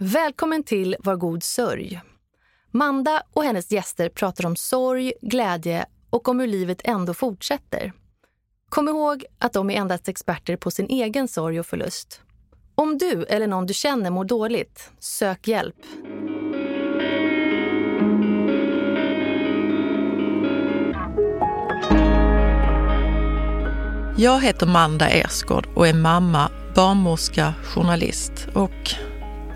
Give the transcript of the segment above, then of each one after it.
Välkommen till Var god sörj. Manda och hennes gäster pratar om sorg, glädje och om hur livet ändå fortsätter. Kom ihåg att de är endast experter på sin egen sorg och förlust. Om du eller någon du känner mår dåligt, sök hjälp. Jag heter Manda Ersgård och är mamma, barnmorska, journalist och,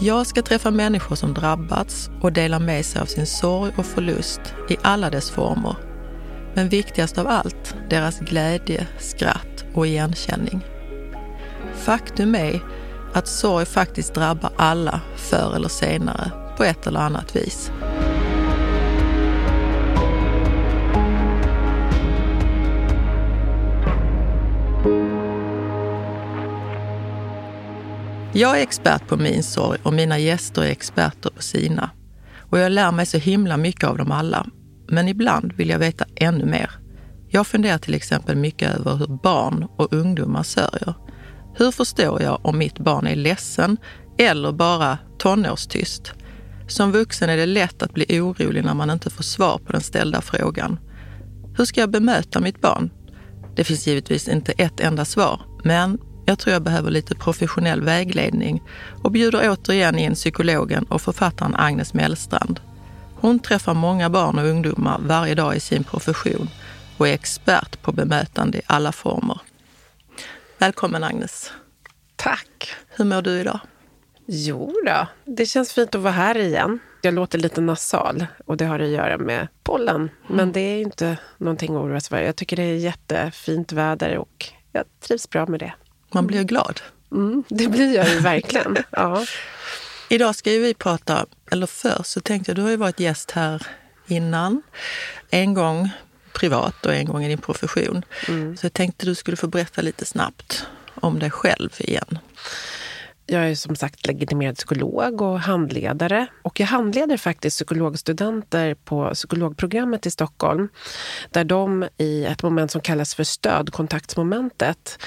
Jag ska träffa människor som drabbats och dela med sig av sin sorg och förlust i alla dess former. Men viktigast av allt, deras glädje, skratt och igenkänning. Faktum är att sorg faktiskt drabbar alla förr eller senare på ett eller annat vis. Jag är expert på min sorg och mina gäster är experter på sina. Och jag lär mig så himla mycket av dem alla. Men ibland vill jag veta ännu mer. Jag funderar till exempel mycket över hur barn och ungdomar sörjer. Hur förstår jag om mitt barn är ledsen eller bara tonårstyst? Som vuxen är det lätt att bli orolig när man inte får svar på den ställda frågan. Hur ska jag bemöta mitt barn? Det finns givetvis inte ett enda svar, men jag tror jag behöver lite professionell vägledning och bjuder återigen in psykologen och författaren Agnes Mellstrand. Hon träffar många barn och ungdomar varje dag i sin profession och är expert på bemötande i alla former. Välkommen Agnes. Tack. Hur mår du idag? Jo då, det känns fint att vara här igen. Jag låter lite nasal och det har att göra med pollen. Mm. Men det är inte någonting att oroa sig för. Jag tycker det är jättefint väder och jag trivs bra med det. Man blir glad. Mm, det blir jag ju verkligen. ja. Idag ska ju vi prata, eller först så tänkte jag, du har ju varit gäst här innan. En gång privat och en gång i din profession. Mm. Så jag tänkte du skulle få berätta lite snabbt om dig själv igen. Jag är som sagt legitimerad psykolog och handledare. Och jag handleder faktiskt psykologstudenter på psykologprogrammet i Stockholm. Där de i ett moment som kallas för stödkontaktsmomentet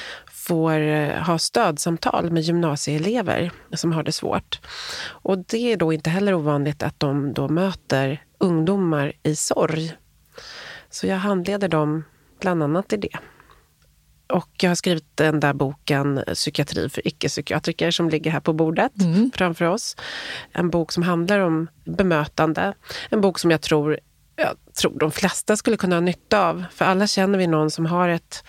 får eh, ha stödsamtal med gymnasieelever som har det svårt. Och det är då inte heller ovanligt att de då möter ungdomar i sorg. Så jag handleder dem bland annat i det. Och jag har skrivit den där boken Psykiatri för icke-psykiatriker som ligger här på bordet mm. framför oss. En bok som handlar om bemötande. En bok som jag tror, jag tror de flesta skulle kunna ha nytta av. För alla känner vi någon som har ett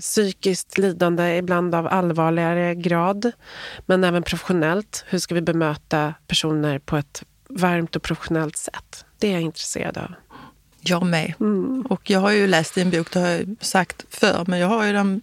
psykiskt lidande, ibland av allvarligare grad. Men även professionellt. Hur ska vi bemöta personer på ett varmt och professionellt sätt? Det är jag intresserad av. Jag med. Mm. Och jag har ju läst din bok, det har jag sagt förr, men jag har ju den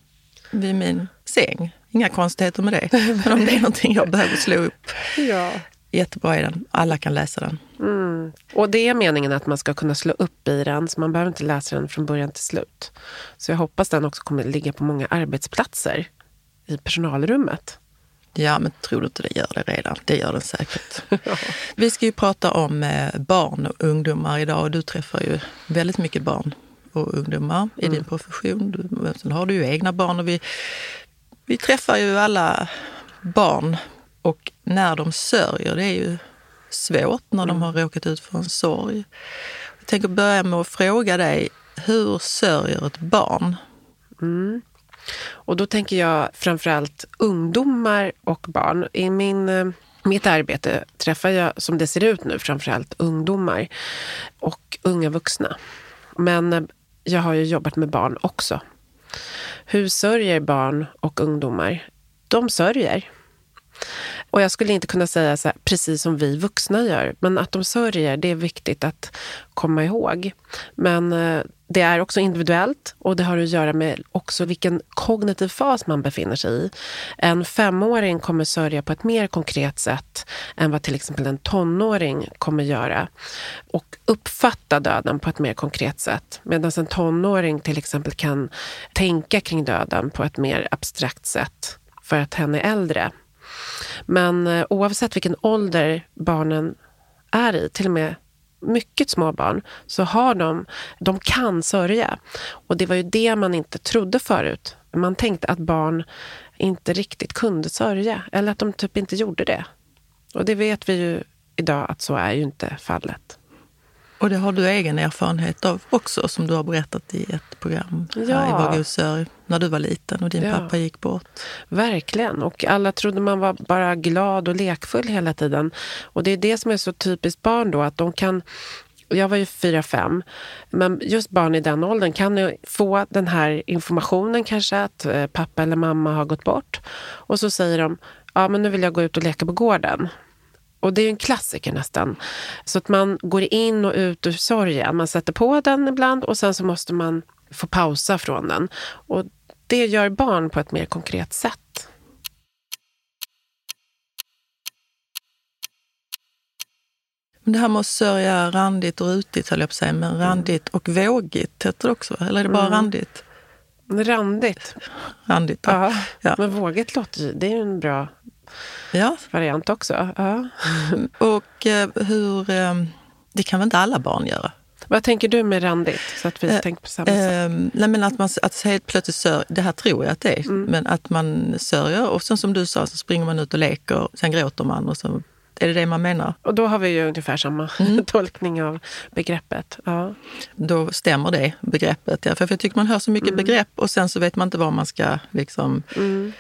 vid min säng. Inga konstigheter med det. Men om det är någonting jag behöver slå upp. Ja. Jättebra är den. Alla kan läsa den. Mm. Och det är meningen att man ska kunna slå upp i den, så man behöver inte läsa den från början till slut. Så jag hoppas den också kommer ligga på många arbetsplatser i personalrummet. Ja, men tror du inte det gör det redan? Det gör den säkert. ja. Vi ska ju prata om eh, barn och ungdomar idag och du träffar ju väldigt mycket barn och ungdomar i mm. din profession. Sen har du ju egna barn och vi, vi träffar ju alla barn och när de sörjer, det är ju svårt när mm. de har råkat ut för en sorg. Jag tänker börja med att fråga dig, hur sörjer ett barn? Mm. Och då tänker jag framförallt ungdomar och barn. I min, eh, mitt arbete träffar jag, som det ser ut nu, framförallt ungdomar och unga vuxna. Men eh, jag har ju jobbat med barn också. Hur sörjer barn och ungdomar? De sörjer. Och jag skulle inte kunna säga så här, precis som vi vuxna gör, men att de sörjer, det är viktigt att komma ihåg. Men eh, det är också individuellt och det har att göra med också vilken kognitiv fas man befinner sig i. En femåring kommer sörja på ett mer konkret sätt än vad till exempel en tonåring kommer göra och uppfatta döden på ett mer konkret sätt. Medan en tonåring till exempel kan tänka kring döden på ett mer abstrakt sätt för att hen är äldre. Men eh, oavsett vilken ålder barnen är i, till och med mycket små barn, så har de, de kan sörja. Och det var ju det man inte trodde förut. Man tänkte att barn inte riktigt kunde sörja, eller att de typ inte gjorde det. Och det vet vi ju idag att så är ju inte fallet. Och det har du egen erfarenhet av också, som du har berättat i ett program ja. här i sörj, när du var liten och din ja. pappa gick bort. Verkligen. Och alla trodde man var bara glad och lekfull hela tiden. Och det är det som är så typiskt barn då, att de kan jag var ju fyra fem, men just barn i den åldern kan ju få den här informationen kanske att eh, pappa eller mamma har gått bort. Och så säger de, ja men nu vill jag gå ut och leka på gården. Och det är en klassiker nästan. Så att man går in och ut ur sorgen. Man sätter på den ibland och sen så måste man få pausa från den. Och det gör barn på ett mer konkret sätt. det här med att sörja randigt och rutigt, höll jag på att säga, men randigt och vågigt heter det också, eller är det bara mm. randigt? Randigt. Randigt, ja. ja. Men vågigt låter ju, det är ju en bra ja. variant också. Ja. Och eh, hur... Eh, det kan väl inte alla barn göra? Vad tänker du med randigt? Så att vi eh, tänker på samma eh, sätt. Nej, men att man att helt plötsligt sörjer, det här tror jag att det är, mm. men att man sörjer och sen som du sa så springer man ut och leker, sen gråter man och så är det det man menar? Och då har vi ju ungefär samma mm. tolkning av begreppet. Ja. Då stämmer det begreppet. Ja. För jag tycker man hör så mycket mm. begrepp och sen så vet man inte vad man ska liksom mm.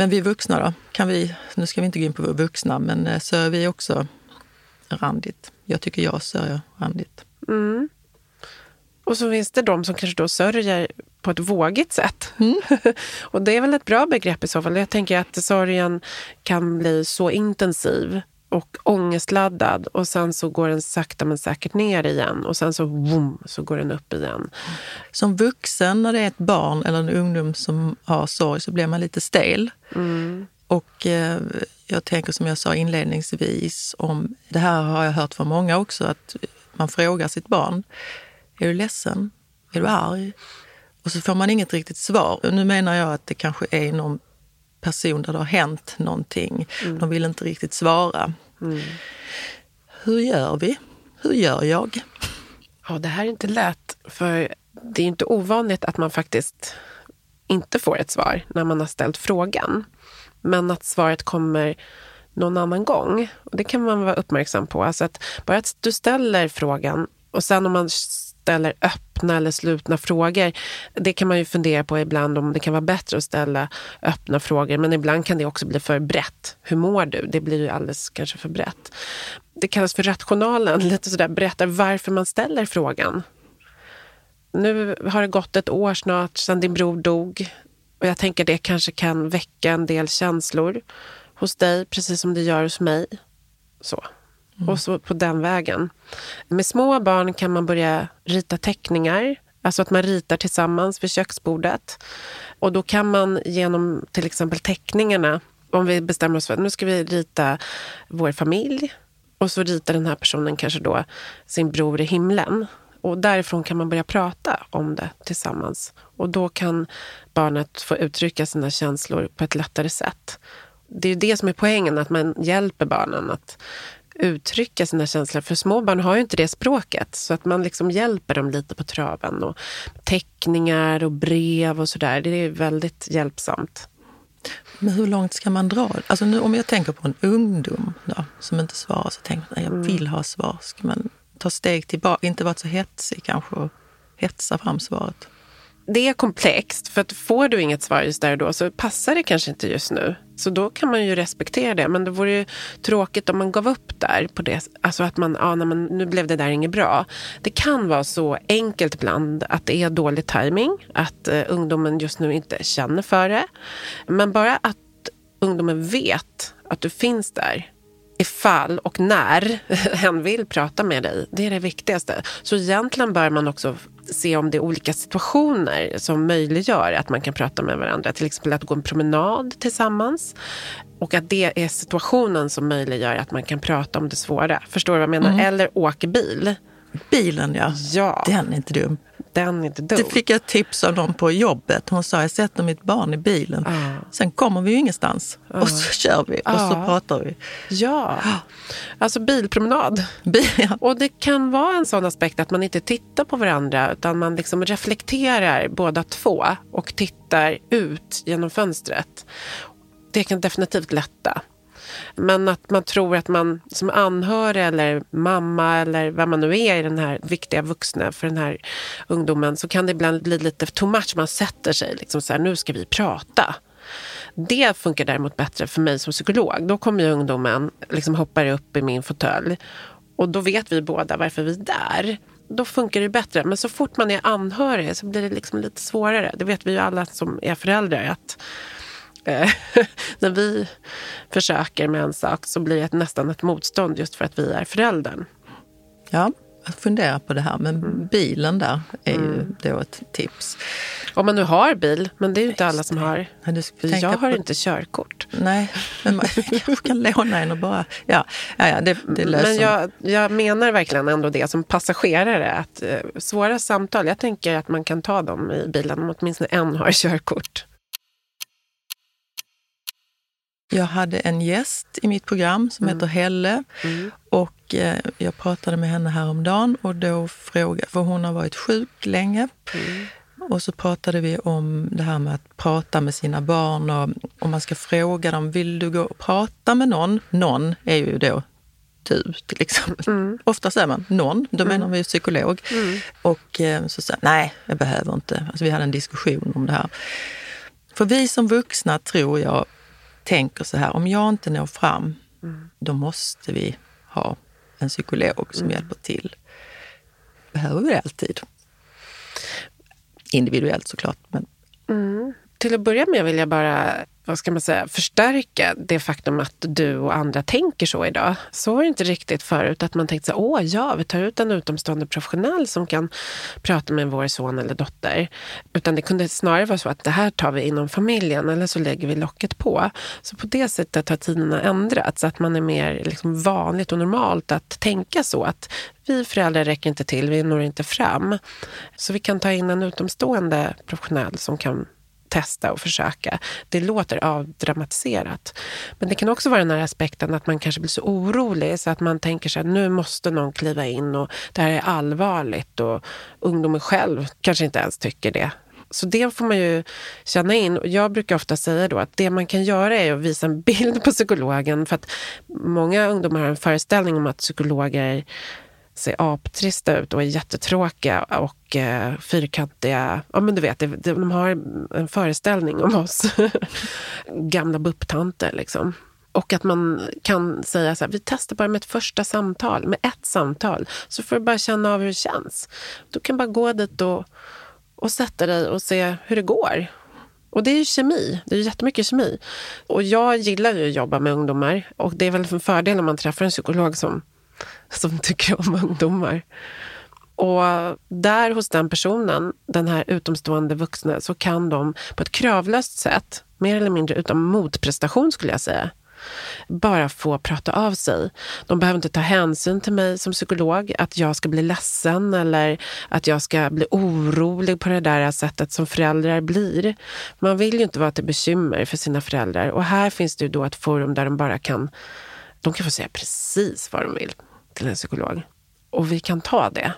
Men vi vuxna då? Kan vi, nu ska vi inte gå in på vuxna, men eh, sörjer vi också randigt? Jag tycker jag sörjer randigt. Mm. Och så finns det de som kanske då sörjer på ett vågigt sätt. Mm. och det är väl ett bra begrepp i så fall. Jag tänker att sorgen kan bli så intensiv och ångestladdad och sen så går den sakta men säkert ner igen och sen så boom, så går den upp igen. Som vuxen när det är ett barn eller en ungdom som har sorg så blir man lite stel. Mm. Och eh, jag tänker som jag sa inledningsvis om, det här har jag hört från många också, att man frågar sitt barn, är du ledsen? Är du arg? Och så får man inget riktigt svar. Och nu menar jag att det kanske är någon person där det har hänt någonting. Mm. De vill inte riktigt svara. Mm. Hur gör vi? Hur gör jag? Ja, det här är inte lätt. För det är inte ovanligt att man faktiskt inte får ett svar när man har ställt frågan. Men att svaret kommer någon annan gång. Och det kan man vara uppmärksam på. Alltså att bara att du ställer frågan och sen om man eller öppna eller slutna frågor. Det kan man ju fundera på ibland om det kan vara bättre att ställa öppna frågor. Men ibland kan det också bli för brett. Hur mår du? Det blir ju alldeles kanske för brett. Det kallas för rationalen, lite sådär berättar varför man ställer frågan. Nu har det gått ett år snart sedan din bror dog. Och jag tänker det kanske kan väcka en del känslor hos dig, precis som det gör hos mig. Så. Mm. Och så på den vägen. Med små barn kan man börja rita teckningar. Alltså att man ritar tillsammans vid köksbordet. Och då kan man genom till exempel teckningarna, om vi bestämmer oss för att nu ska vi rita vår familj. Och så ritar den här personen kanske då sin bror i himlen. Och därifrån kan man börja prata om det tillsammans. Och då kan barnet få uttrycka sina känslor på ett lättare sätt. Det är det som är poängen, att man hjälper barnen att uttrycka sina känslor. För små barn har ju inte det språket. Så att man liksom hjälper dem lite på traven. Och teckningar och brev och sådär. Det är väldigt hjälpsamt. Men hur långt ska man dra? Alltså nu, om jag tänker på en ungdom då, som inte svarar, så tänker jag jag mm. vill ha svar. Ska man ta steg tillbaka, inte vara så hetsig kanske och hetsa fram svaret? det är komplext, för att får du inget svar just där och då så passar det kanske inte just nu. Så då kan man ju respektera det. Men det vore ju tråkigt om man gav upp där. på det. Alltså att man, ja, men nu blev det där inget bra. Det kan vara så enkelt ibland att det är dålig timing. Att eh, ungdomen just nu inte känner för det. Men bara att ungdomen vet att du finns där ifall och när hen vill prata med dig. Det är det viktigaste. Så egentligen bör man också se om det är olika situationer som möjliggör att man kan prata med varandra. Till exempel att gå en promenad tillsammans. Och att det är situationen som möjliggör att man kan prata om det svåra. Förstår du vad jag menar? Mm. Eller åka bil. Bilen ja. ja. Den är inte dum. Den är inte dum. Det fick jag tips av någon på jobbet. Hon sa, jag sätter mitt barn i bilen. Uh. Sen kommer vi ju ingenstans. Uh. Och så kör vi och uh. så pratar vi. Ja, alltså bilpromenad. Bil, ja. Och det kan vara en sån aspekt att man inte tittar på varandra utan man liksom reflekterar båda två och tittar ut genom fönstret. Det kan definitivt lätta. Men att man tror att man som anhörig eller mamma eller vad man nu är i den här viktiga vuxna för den här ungdomen så kan det ibland bli lite too much. Man sätter sig liksom så här, nu ska vi prata. Det funkar däremot bättre för mig som psykolog. Då kommer ju ungdomen, liksom hoppar upp i min fåtölj och då vet vi båda varför vi är där. Då funkar det bättre. Men så fort man är anhörig så blir det liksom lite svårare. Det vet vi ju alla som är föräldrar. att Eh, när vi försöker med en sak så blir det nästan ett motstånd just för att vi är föräldern. Ja, jag funderar på det här. Men mm. bilen där är ju mm. då ett tips. Om man nu har bil, men det är ju inte alla som har. Nej, jag har på... inte körkort. Nej, men man kanske kan låna en och bara... Ja, ja, ja det, det löser Men jag, jag menar verkligen ändå det som passagerare. Att eh, svåra samtal, jag tänker att man kan ta dem i bilen om åtminstone en har körkort. Jag hade en gäst i mitt program som mm. heter Helle. Mm. Och eh, jag pratade med henne häromdagen och då frågade, för hon har varit sjuk länge. Mm. Och så pratade vi om det här med att prata med sina barn och om man ska fråga dem, vill du gå och prata med någon? Någon är ju då du till exempel. Mm. Ofta säger man någon, då menar mm. vi psykolog. Mm. Och eh, så sa nej, jag behöver inte. Alltså, vi hade en diskussion om det här. För vi som vuxna tror jag tänker så här, om jag inte når fram, mm. då måste vi ha en psykolog som mm. hjälper till. Behöver vi det alltid? Individuellt såklart. Men... Mm. Till att börja med vill jag bara vad ska man säga, förstärka det faktum att du och andra tänker så idag. Så var det inte riktigt förut, att man tänkte så åh ja, vi tar ut en utomstående professionell som kan prata med vår son eller dotter. Utan det kunde snarare vara så att det här tar vi inom familjen eller så lägger vi locket på. Så på det sättet har tiderna ändrats, att man är mer liksom vanligt och normalt att tänka så. att vi föräldrar räcker inte till, vi når inte fram. Så vi kan ta in en utomstående professionell som kan testa och försöka. Det låter avdramatiserat. Men det kan också vara den här aspekten att man kanske blir så orolig så att man tänker sig att nu måste någon kliva in och det här är allvarligt och ungdomen själv kanske inte ens tycker det. Så det får man ju känna in. Och jag brukar ofta säga då att det man kan göra är att visa en bild på psykologen. För att många ungdomar har en föreställning om att psykologer ser aptrista ut och är jättetråkiga och eh, fyrkantiga. Ja, men du vet, de har en föreställning om oss. Gamla bupptanter liksom. Och att man kan säga så här, vi testar bara med ett första samtal, med ett samtal. Så får du bara känna av hur det känns. Du kan bara gå dit och, och sätta dig och se hur det går. Och det är ju kemi. Det är jättemycket kemi. Och jag gillar ju att jobba med ungdomar. Och det är väl en fördel om man träffar en psykolog som som tycker om ungdomar. Och där hos den personen, den här utomstående vuxna, så kan de på ett kravlöst sätt, mer eller mindre utan motprestation skulle jag säga, bara få prata av sig. De behöver inte ta hänsyn till mig som psykolog, att jag ska bli ledsen eller att jag ska bli orolig på det där sättet som föräldrar blir. Man vill ju inte vara till bekymmer för sina föräldrar och här finns det ju då ett forum där de bara kan, de kan få säga precis vad de vill till en psykolog. Och vi kan ta det.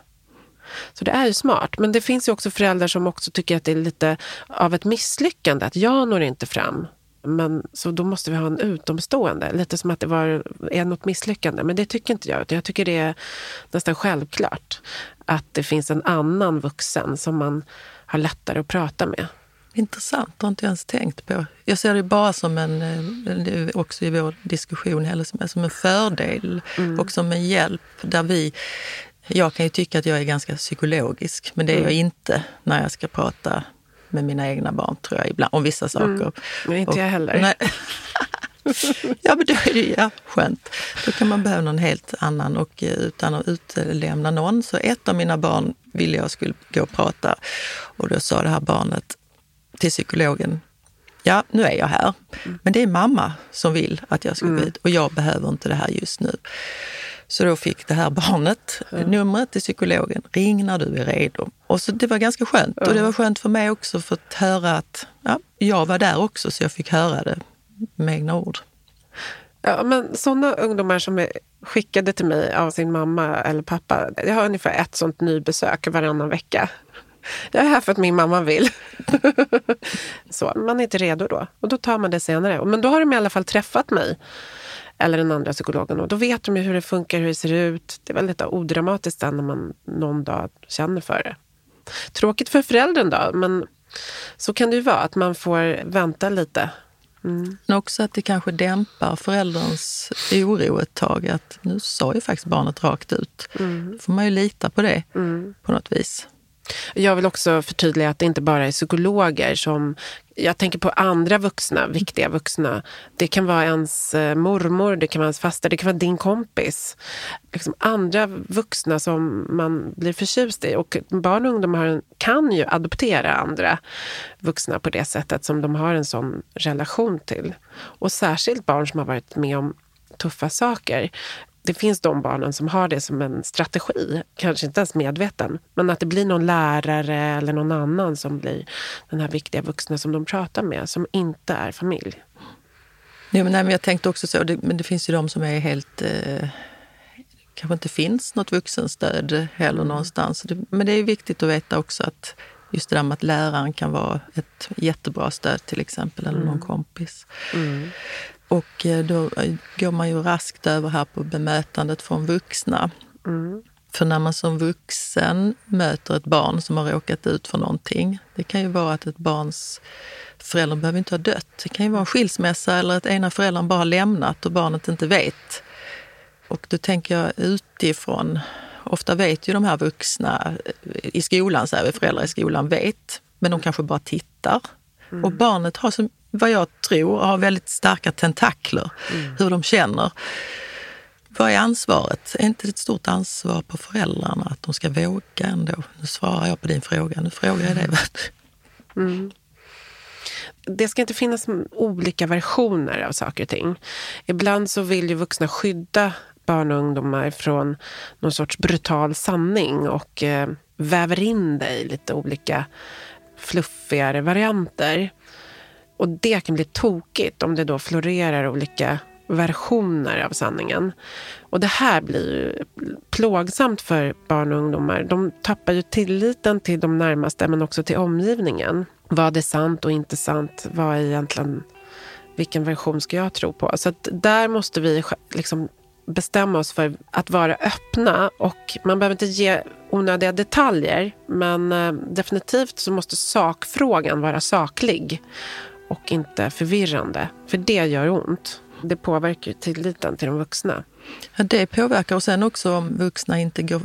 Så det är ju smart. Men det finns ju också föräldrar som också tycker att det är lite av ett misslyckande. Att jag når inte fram. Men, så då måste vi ha en utomstående. Lite som att det var, är något misslyckande. Men det tycker inte jag. Jag tycker det är nästan självklart. Att det finns en annan vuxen som man har lättare att prata med. Intressant, det har inte jag ens tänkt på. Jag ser det bara som en, eh, också i vår diskussion, som, en fördel mm. och som en hjälp där vi jag kan ju tycka att jag är ganska psykologisk, men det är mm. jag inte när jag ska prata med mina egna barn, tror jag, ibland, om vissa saker. Mm. Men inte och, jag heller. Nej. ja, men då är det ja, skönt. Då kan man behöva någon helt annan och eh, utan att utlämna någon. Så ett av mina barn ville jag skulle gå och prata och då sa det här barnet till psykologen, ja nu är jag här, mm. men det är mamma som vill att jag ska gå mm. ut och jag behöver inte det här just nu. Så då fick det här barnet mm. numret till psykologen. Ring när du är redo. Och så Det var ganska skönt. Mm. Och det var skönt för mig också för att höra att ja, jag var där också så jag fick höra det med egna ord. Ja, men sådana ungdomar som är skickade till mig av sin mamma eller pappa. Jag har ungefär ett sånt nybesök varannan vecka. Jag är här för att min mamma vill. så, man är inte redo då. Och då tar man det senare. Men då har de i alla fall träffat mig eller den andra psykologen. Och då vet de ju hur det funkar, hur det ser ut. Det är väldigt odramatiskt när man någon dag känner för det. Tråkigt för föräldern då, men så kan det ju vara, att man får vänta lite. Mm. Men också att det kanske dämpar förälderns oro ett tag. Att nu sa ju faktiskt barnet rakt ut. Mm. får man ju lita på det mm. på något vis. Jag vill också förtydliga att det inte bara är psykologer som... Jag tänker på andra vuxna, viktiga vuxna. Det kan vara ens eh, mormor, det kan vara ens faster, det kan vara din kompis. Liksom andra vuxna som man blir förtjust i. Och barn och ungdomar kan ju adoptera andra vuxna på det sättet som de har en sån relation till. Och särskilt barn som har varit med om tuffa saker det finns de barnen som har det som en strategi, kanske inte ens medveten, men att det blir någon lärare eller någon annan som blir den här viktiga vuxna som de pratar med, som inte är familj. Ja, men, nej, men jag tänkte också så, det, men det finns ju de som är helt... Eh, kanske inte finns något vuxenstöd heller mm. någonstans. Det, men det är viktigt att veta också att just det där med att läraren kan vara ett jättebra stöd till exempel, eller någon mm. kompis. Mm. Och eh, då eh, går man ju raskt över här på bemötandet från vuxna. Mm. För när man som vuxen möter ett barn som har råkat ut för någonting. Det kan ju vara att ett barns förälder behöver inte ha dött. Det kan ju vara en skilsmässa eller att ena föräldern bara har lämnat och barnet inte vet. Och då tänker jag utifrån. Ofta vet ju de här vuxna i skolan, så här, föräldrar i skolan vet, men de kanske bara tittar. Mm. Och barnet har så vad jag tror, har väldigt starka tentakler. Mm. Hur de känner. Vad är ansvaret? Är inte ett stort ansvar på föräldrarna att de ska våga ändå? Nu svarar jag på din fråga, nu frågar jag dig. Mm. Det ska inte finnas olika versioner av saker och ting. Ibland så vill ju vuxna skydda barn och ungdomar från någon sorts brutal sanning och eh, väver in det i lite olika fluffigare varianter. Och det kan bli tokigt om det då florerar olika versioner av sanningen. Och det här blir ju plågsamt för barn och ungdomar. De tappar ju tilliten till de närmaste men också till omgivningen. Vad är sant och inte sant? Vad är egentligen, vilken version ska jag tro på? Så där måste vi liksom bestämma oss för att vara öppna. Och man behöver inte ge onödiga detaljer men eh, definitivt så måste sakfrågan vara saklig och inte förvirrande. För det gör ont. Det påverkar tilliten till de vuxna. Ja, det påverkar och sen också om vuxna inte går...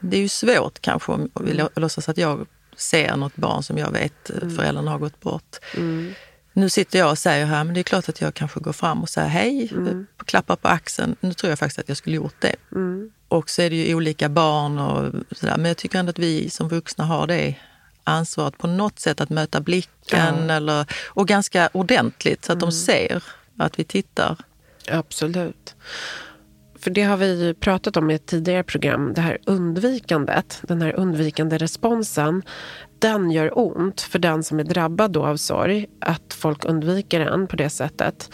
Det är ju svårt kanske om vi låtsas att jag ser något barn som jag vet mm. föräldrarna har gått bort. Mm. Nu sitter jag och säger här, men det är klart att jag kanske går fram och säger hej, mm. klappar på axeln. Nu tror jag faktiskt att jag skulle gjort det. Mm. Och så är det ju olika barn och sådär. Men jag tycker ändå att vi som vuxna har det ansvaret på något sätt att möta blicken ja. eller, och ganska ordentligt så att mm. de ser att vi tittar. Absolut. För det har vi pratat om i ett tidigare program, det här undvikandet, den här undvikande responsen den gör ont för den som är drabbad då av sorg. Att folk undviker den på det sättet.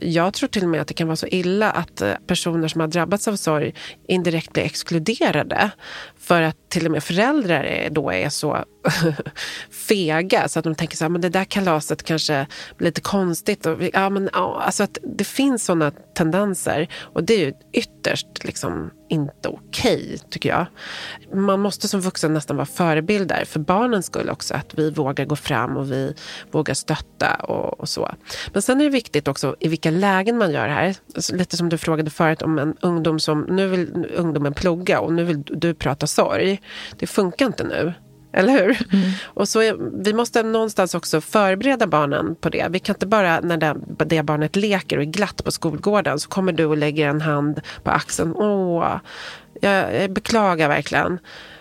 Jag tror till och med att det kan vara så illa att eh, personer som har drabbats av sorg indirekt blir exkluderade. För att till och med föräldrar då är så fega så att de tänker så här, men det där kalaset kanske blir lite konstigt. Och, ja, men, ja, alltså att det finns såna tendenser och det är ju ytterst liksom inte okej, okay, tycker jag. Man måste som vuxen nästan vara förebilder för barnens skull också. Att vi vågar gå fram och vi vågar stötta och, och så. Men sen är det viktigt också i vilka lägen man gör det här. Alltså, lite som du frågade förut om en ungdom som, nu vill ungdomen plugga och nu vill du prata sorg. Det funkar inte nu. Eller hur? Mm. Och så är, vi måste någonstans också förbereda barnen på det. Vi kan inte bara när det, det barnet leker och är glatt på skolgården så kommer du och lägger en hand på axeln. Åh, jag, jag beklagar verkligen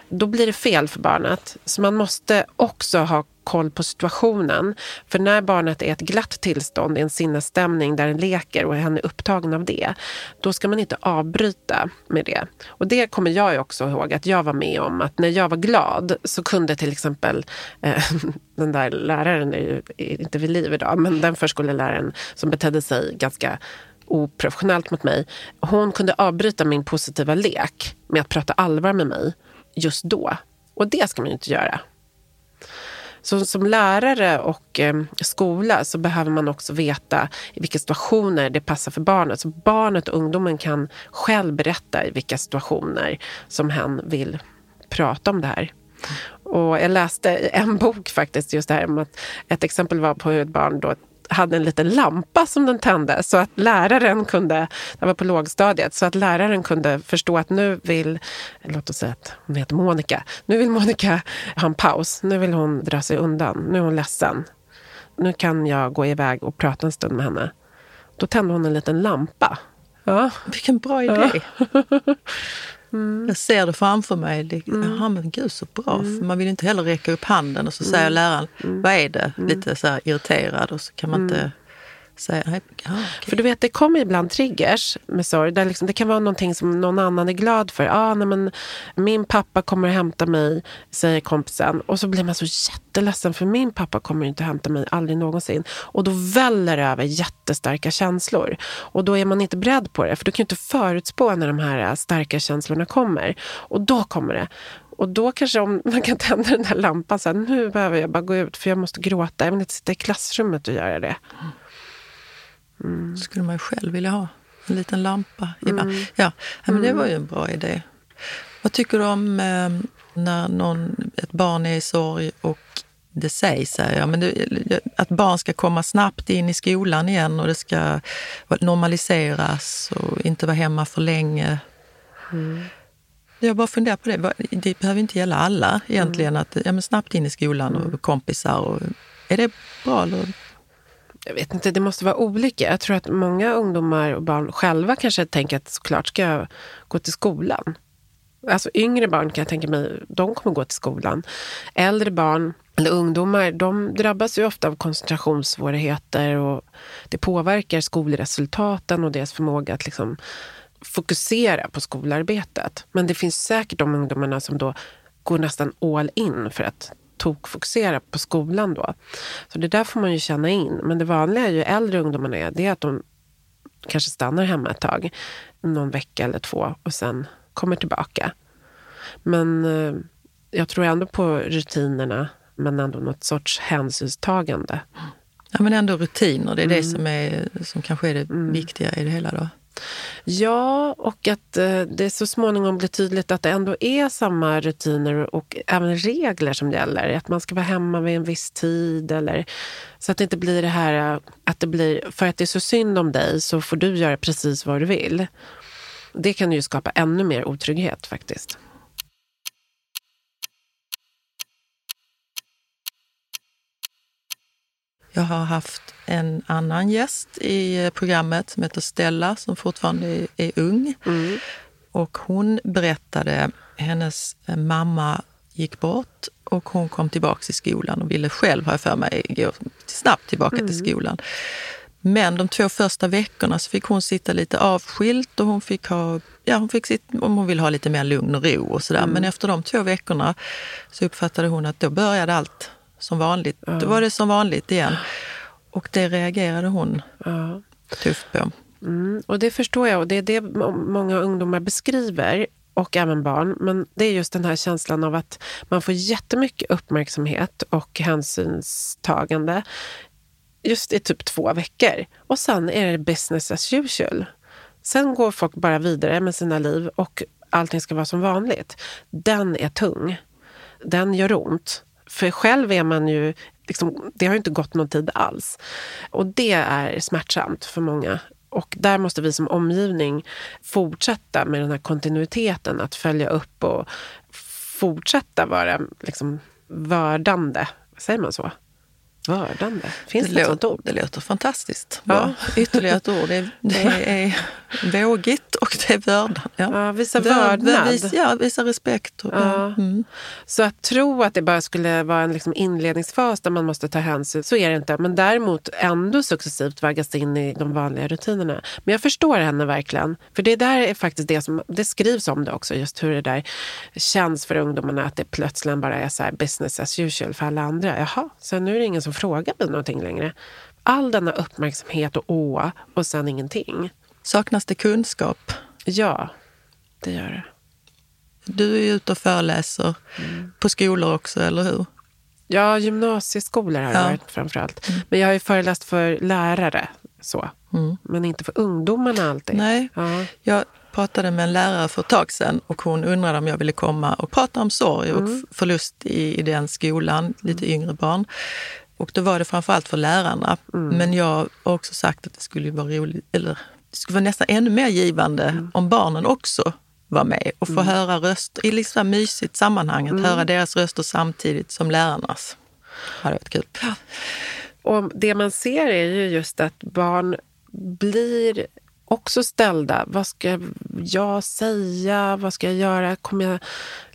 då blir det fel för barnet. Så man måste också ha koll på situationen. För när barnet är ett glatt tillstånd i en sinnesstämning där den leker och hen är upptagen av det, då ska man inte avbryta med det. Och det kommer jag också ihåg att jag var med om. Att när jag var glad så kunde till exempel eh, den där läraren, är ju inte vid liv idag, men den förskoleläraren som betedde sig ganska oprofessionellt mot mig. Hon kunde avbryta min positiva lek med att prata allvar med mig just då. Och det ska man ju inte göra. Så som lärare och eh, skola så behöver man också veta i vilka situationer det passar för barnet. Så barnet och ungdomen kan själv berätta i vilka situationer som hen vill prata om det här. Och jag läste en bok faktiskt just det här om att ett exempel var på hur ett barn då hade en liten lampa som den tände så att läraren kunde, det var på lågstadiet, så att läraren kunde förstå att nu vill, låt oss säga att hon heter Monica, nu vill Monica ha en paus, nu vill hon dra sig undan, nu är hon ledsen. Nu kan jag gå iväg och prata en stund med henne. Då tände hon en liten lampa. Ja. Vilken bra idé! Ja. Mm. Jag ser det framför mig. Det, mm. Jaha, men gud så bra. Mm. För man vill inte heller räcka upp handen och så säger mm. läraren, mm. vad är det? Lite så irriterad och så kan man inte säga, ah, okay. För du vet, det kommer ibland triggers med sorg. Där liksom, det kan vara någonting som någon annan är glad för. Ah, nej, men min pappa kommer att hämta mig, säger kompisen. Och så blir man så jätteledsen för min pappa kommer inte att hämta mig, aldrig någonsin. Och då väller det över jättestarka känslor. Och då är man inte beredd på det. För du kan ju inte förutspå när de här äh, starka känslorna kommer. Och då kommer det. Och då kanske om man kan tända den där lampan, så här, nu behöver jag bara gå ut för jag måste gråta. Jag vill inte sitta i klassrummet och göra det. Mm skulle man ju själv vilja ha. En liten lampa. Mm. Ja, men det var ju en bra idé. Vad tycker du om eh, när någon, ett barn är i sorg och det sägs här, ja, men det, att barn ska komma snabbt in i skolan igen och det ska normaliseras och inte vara hemma för länge. Mm. Jag bara funderar på det. Det behöver inte gälla alla egentligen. Mm. Att, ja, men snabbt in i skolan och mm. kompisar. Och, är det bra eller jag vet inte, det måste vara olika. Jag tror att många ungdomar och barn själva kanske tänker att såklart ska jag gå till skolan. Alltså yngre barn kan jag tänka mig, de kommer gå till skolan. Äldre barn eller ungdomar, de drabbas ju ofta av koncentrationssvårigheter och det påverkar skolresultaten och deras förmåga att liksom fokusera på skolarbetet. Men det finns säkert de ungdomarna som då går nästan all in för att tokfokusera på skolan då. Så det där får man ju känna in. Men det vanliga ju äldre ungdomarna är, det är att de kanske stannar hemma ett tag, någon vecka eller två och sen kommer tillbaka. Men eh, jag tror ändå på rutinerna, men ändå något sorts hänsynstagande. Ja, men ändå rutiner, det är mm. det som, är, som kanske är det mm. viktiga i det hela då? Ja, och att eh, det så småningom blir tydligt att det ändå är samma rutiner och även regler som gäller. Att man ska vara hemma vid en viss tid. Eller, så att det inte blir det här eh, att det blir, för att det är så synd om dig så får du göra precis vad du vill. Det kan ju skapa ännu mer otrygghet faktiskt. Jag har haft en annan gäst i programmet som heter Stella som fortfarande är, ung. Mm. Och hon berättade, hennes mamma gick bort och hon kom tillbaka till skolan och ville själv, har jag för mig, gå snabbt tillbaka mm. till skolan. Men de två första veckorna så fick hon sitta lite avskilt och hon fick ha, ja hon fick sitta, om hon ville ha lite mer lugn och ro och sådär. Mm. Men efter de två veckorna så uppfattade hon att då började allt som vanligt. Ja. Då var det som vanligt igen. Och det reagerade hon ja. tufft på. Mm, och det förstår jag och det är det många ungdomar beskriver och även barn. Men det är just den här känslan av att man får jättemycket uppmärksamhet och hänsynstagande just i typ två veckor. Och sen är det business as usual. Sen går folk bara vidare med sina liv och allting ska vara som vanligt. Den är tung. Den gör ont. För själv är man ju, liksom, det har ju inte gått någon tid alls. Och det är smärtsamt för många. Och där måste vi som omgivning fortsätta med den här kontinuiteten, att följa upp och fortsätta vara liksom, vördande. Säger man så? Vördande? Finns det, det ett sånt ord? Det låter fantastiskt. Ja. Ytterligare ett ord. Det, det är vågigt och det är vördnad. Ja. Ja, visa vördnad. Visa, ja, visa respekt. Och, ja. Mm. Så att tro att det bara skulle vara en liksom inledningsfas där man måste ta hänsyn, så är det inte. Men däremot ändå successivt vaggas in i de vanliga rutinerna. Men jag förstår henne verkligen. För det där är faktiskt det som, det skrivs om det också, just hur det där känns för ungdomarna. Att det plötsligt bara är så business as usual för alla andra. Jaha, så nu är det ingen som frågar mig någonting längre. All denna uppmärksamhet och å och sen ingenting. Saknas det kunskap? Ja, det gör det. Du är ju ute och föreläser mm. på skolor också, eller hur? Ja, gymnasieskolor har jag varit framförallt. Mm. Men jag har ju föreläst för lärare, så. Mm. Men inte för ungdomarna alltid. Nej, ja. jag pratade med en lärare för ett tag sedan och hon undrade om jag ville komma och prata om sorg och mm. förlust i, i den skolan, lite yngre barn. Och då var det framförallt för lärarna. Mm. Men jag har också sagt att det skulle vara roligt, eller det skulle vara nästan ännu mer givande mm. om barnen också var med och få mm. höra röster i liksom mysigt sammanhang, att mm. höra deras röster samtidigt som lärarnas. Det hade varit kul. Och det man ser är ju just att barn blir också ställda. Vad ska jag säga? Vad ska jag göra? Kommer jag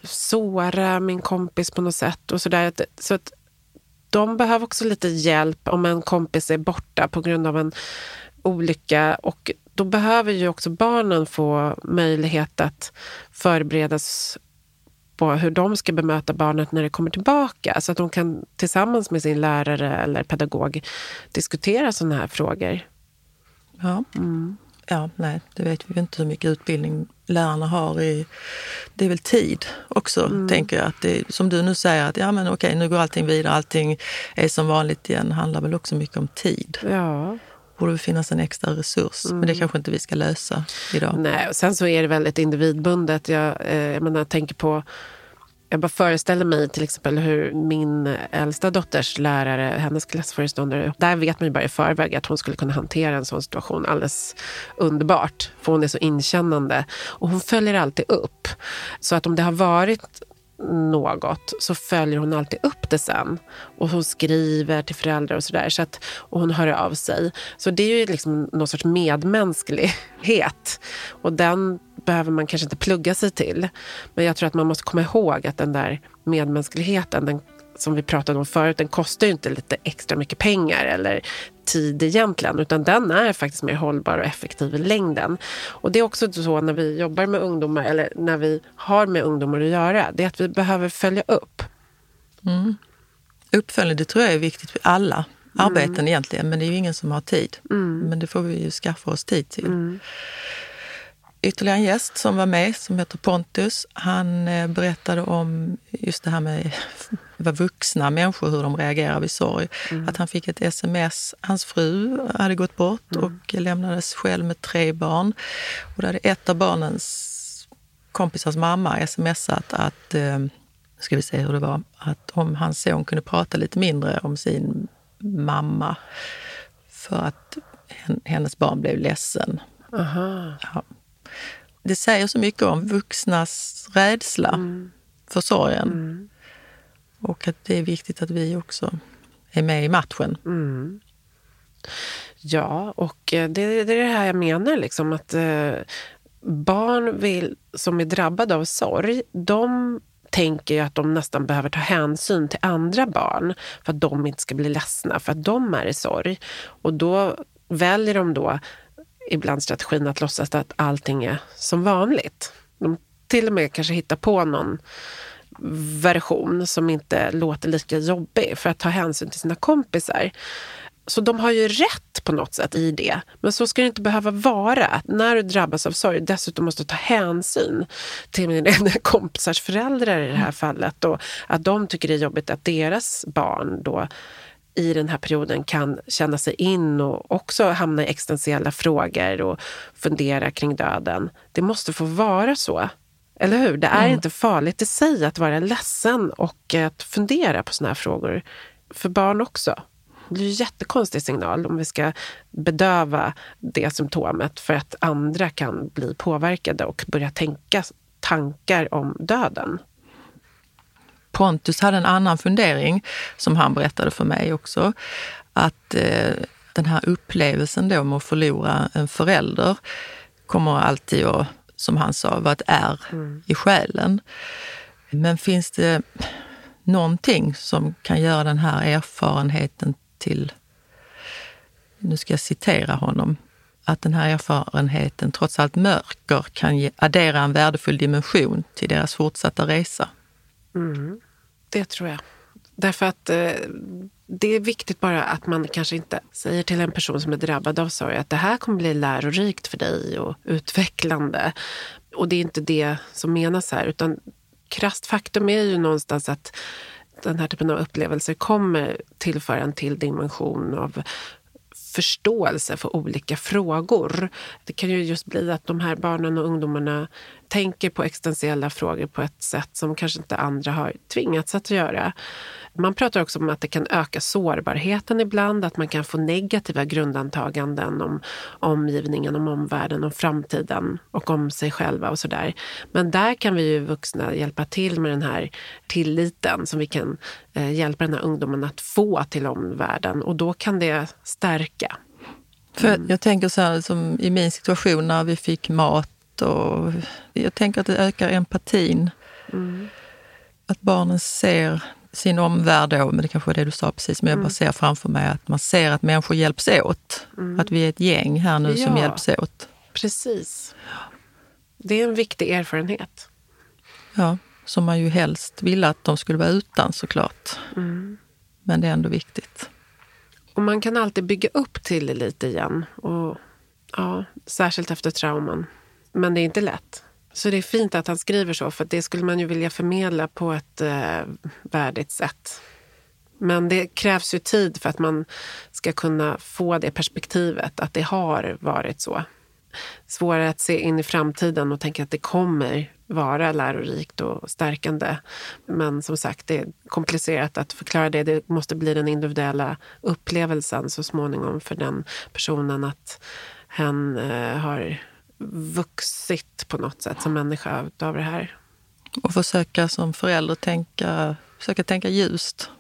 såra min kompis på något sätt? Och så, där. så att de behöver också lite hjälp om en kompis är borta på grund av en olycka. Och då behöver ju också barnen få möjlighet att förberedas på hur de ska bemöta barnet när det kommer tillbaka. Så att de kan tillsammans med sin lärare eller pedagog diskutera sådana här frågor. Ja. Mm. Ja, nej, det vet vi inte hur mycket utbildning lärarna har i... Det är väl tid också, mm. tänker jag. Att det, som du nu säger, att ja men okej, nu går allting vidare, allting är som vanligt igen. handlar väl också mycket om tid. Ja borde det finnas en extra resurs. Mm. Men det mm. kanske inte vi ska lösa idag. Nej, och sen så är det väldigt individbundet. Jag, eh, jag, menar, tänker på jag bara föreställer mig till exempel hur min äldsta dotters lärare, hennes klassföreståndare, där vet man ju bara i förväg att hon skulle kunna hantera en sån situation alldeles underbart. För hon är så inkännande. Och hon följer alltid upp. Så att om det har varit något så följer hon alltid upp det sen. Och hon skriver till föräldrar och sådär. Så och hon hör av sig. Så det är ju liksom någon sorts medmänsklighet. Och den behöver man kanske inte plugga sig till. Men jag tror att man måste komma ihåg att den där medmänskligheten, den som vi pratade om förut, den kostar ju inte lite extra mycket pengar eller tid egentligen, utan den är faktiskt mer hållbar och effektiv i längden. Och det är också så när vi jobbar med ungdomar, eller när vi har med ungdomar att göra, det är att vi behöver följa upp. Mm. Uppföljning, det tror jag är viktigt för alla arbeten mm. egentligen, men det är ju ingen som har tid. Mm. Men det får vi ju skaffa oss tid till. Mm ytterligare en gäst som var med som heter Pontus. Han eh, berättade om just det här med vad vuxna människor, hur de reagerar vid sorg. Mm. Att han fick ett sms. Hans fru hade gått bort mm. och lämnades själv med tre barn. Och då hade ett av barnens kompisars mamma smsat att, eh, ska vi se hur det var, att om hans son kunde prata lite mindre om sin mamma för att hennes barn blev ledsen. Aha. Ja det säger så mycket om vuxnas rädsla mm. för sorgen. Mm. Och att det är viktigt att vi också är med i matchen. Mm. Ja, och eh, det, det, är det här jag menar. Liksom, att eh, Barn vill, som är drabbade av sorg, de tänker att de nästan behöver ta hänsyn till andra barn för att de inte ska bli ledsna, för att de är i sorg. Och då väljer de då ibland strategin att låtsas att allting är som vanligt. De till och med kanske hittar på någon version som inte låter lika jobbig för att ta hänsyn till sina kompisar. Så de har ju rätt på något sätt i det. Men så ska det inte behöva vara. Att när du drabbas av sorg dessutom måste ta hänsyn till dina kompisars föräldrar i det här fallet. Och att de tycker det är jobbigt att deras barn då i den här perioden kan känna sig in och också hamna i existentiella frågor och fundera kring döden. Det måste få vara så. Eller hur? Det är mm. inte farligt i sig att vara ledsen och att fundera på såna här frågor. För barn också. Det blir en jättekonstig signal om vi ska bedöva det symptomet för att andra kan bli påverkade och börja tänka tankar om döden. Pontus hade en annan fundering som han berättade för mig också. Att eh, den här upplevelsen då med att förlora en förälder kommer alltid att, som han sa, vara ett ärr mm. i själen. Men finns det någonting som kan göra den här erfarenheten till, nu ska jag citera honom, att den här erfarenheten trots allt mörker kan ge, addera en värdefull dimension till deras fortsatta resa. Mm, det tror jag. Därför att eh, det är viktigt bara att man kanske inte säger till en person som är drabbad av sorg att det här kommer bli lärorikt för dig och utvecklande. Och det är inte det som menas här, utan krasst faktum är ju någonstans att den här typen av upplevelser kommer tillföra en till dimension av förståelse för olika frågor. Det kan ju just bli att de här barnen och ungdomarna tänker på existentiella frågor på ett sätt som kanske inte andra har tvingats att göra. Man pratar också om att det kan öka sårbarheten ibland, att man kan få negativa grundantaganden om omgivningen, om omvärlden, om framtiden och om sig själva och sådär. Men där kan vi ju vuxna hjälpa till med den här tilliten som vi kan eh, hjälpa den här ungdomen att få till omvärlden och då kan det stärka. För mm. Jag tänker så här, som i min situation när vi fick mat och jag tänker att det ökar empatin. Mm. Att barnen ser sin omvärld då, men det kanske var det du sa precis, men jag bara mm. ser framför mig att man ser att människor hjälps åt. Mm. Att vi är ett gäng här nu ja, som hjälps åt. Precis. Det är en viktig erfarenhet. Ja, som man ju helst ville att de skulle vara utan såklart. Mm. Men det är ändå viktigt. Och man kan alltid bygga upp till det lite igen. Och, ja, särskilt efter trauman. Men det är inte lätt. Så det är fint att han skriver så, för det skulle man ju vilja förmedla på ett eh, värdigt sätt. Men det krävs ju tid för att man ska kunna få det perspektivet, att det har varit så. Svårare att se in i framtiden och tänka att det kommer vara lärorikt och stärkande. Men som sagt, det är komplicerat att förklara det. Det måste bli den individuella upplevelsen så småningom för den personen att hen eh, har vuxit på något sätt som människa av det här. Och försöka som förälder tänka, försöka tänka ljust.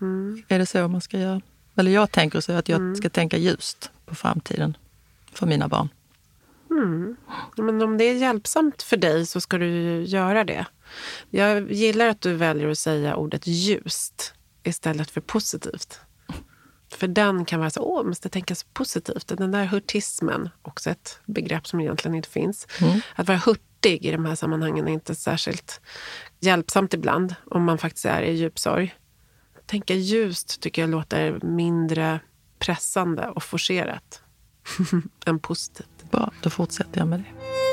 Mm. Är det så man ska göra? Eller jag tänker så att jag mm. ska tänka ljust på framtiden för mina barn. Mm. Men om det är hjälpsamt för dig så ska du göra det. Jag gillar att du väljer att säga ordet ljust istället för positivt. För den kan vara så, åh, måste tänka så positivt. Den där hurtismen, också ett begrepp som egentligen inte finns. Mm. Att vara hurtig i de här sammanhangen är inte särskilt hjälpsamt ibland, om man faktiskt är i djup sorg. Tänka ljust tycker jag låter mindre pressande och forcerat än positivt. Bra, då fortsätter jag med det.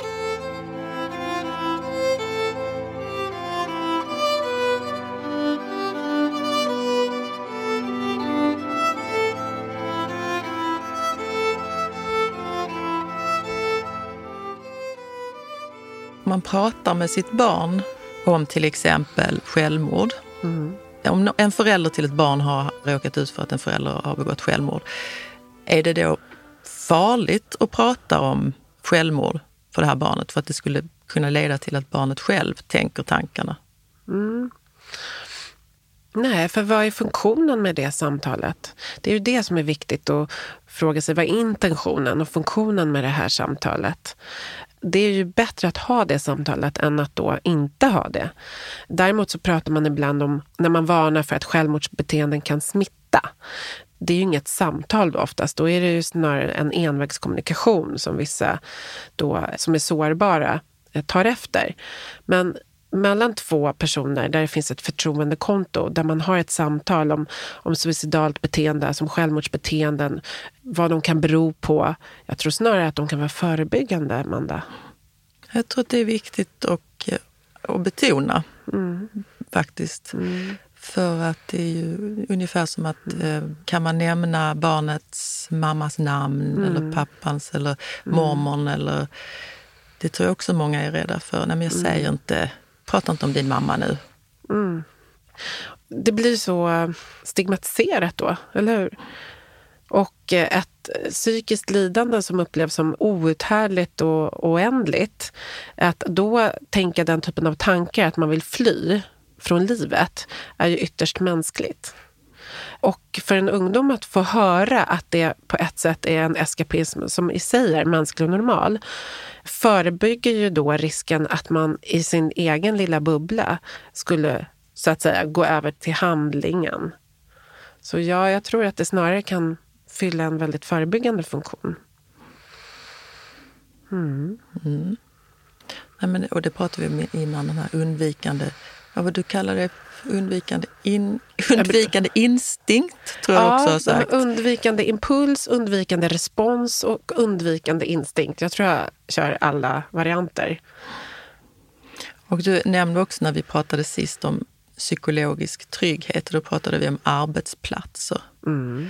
Man pratar med sitt barn om till exempel självmord. Mm. Om en förälder till ett barn har råkat ut för att en förälder har begått självmord, är det då farligt att prata om självmord för det här barnet för att det skulle kunna leda till att barnet själv tänker tankarna? Mm. Nej, för vad är funktionen med det samtalet? Det är ju det som är viktigt att fråga sig. Vad är intentionen och funktionen med det här samtalet? Det är ju bättre att ha det samtalet än att då inte ha det. Däremot så pratar man ibland om när man varnar för att självmordsbeteenden kan smitta. Det är ju inget samtal då oftast, då är det ju snarare en envägskommunikation som vissa då, som är sårbara eh, tar efter. Men mellan två personer där det finns ett förtroendekonto, där man har ett samtal om, om suicidalt beteende, som självmordsbeteenden, vad de kan bero på. Jag tror snarare att de kan vara förebyggande, Amanda. Jag tror att det är viktigt att, att betona, mm. faktiskt. Mm. För att det är ju ungefär som att mm. Eh, kan man nämna barnets mammas namn mm. eller pappans eller mm. mormorn eller det tror jag också många är rädda för. Nej, men jag mm. säger inte prata inte om din mamma nu. Mm. Det blir så eh, stigmatiserat då, eller hur? Och eh, ett psykiskt lidande som upplevs som outhärdligt och oändligt. Att då tänka den typen av tankar, att man vill fly, från livet är ju ytterst mänskligt. Och för en ungdom att få höra att det på ett sätt är en eskapism som i sig är mänsklig och normal förebygger ju då risken att man i sin egen lilla bubbla skulle så att säga gå över till handlingen. Så ja, jag tror att det snarare kan fylla en väldigt förebyggande funktion. Mm. Mm. Nej, men, och det pratade vi om innan, den här undvikande, vad du kallar det, undvikande, in, undvikande instinkt, tror jag också har sagt. Undvikande impuls, undvikande respons och undvikande instinkt. Jag tror jag kör alla varianter. Och du nämnde också när vi pratade sist om psykologisk trygghet, och då pratade vi om arbetsplatser. Mm.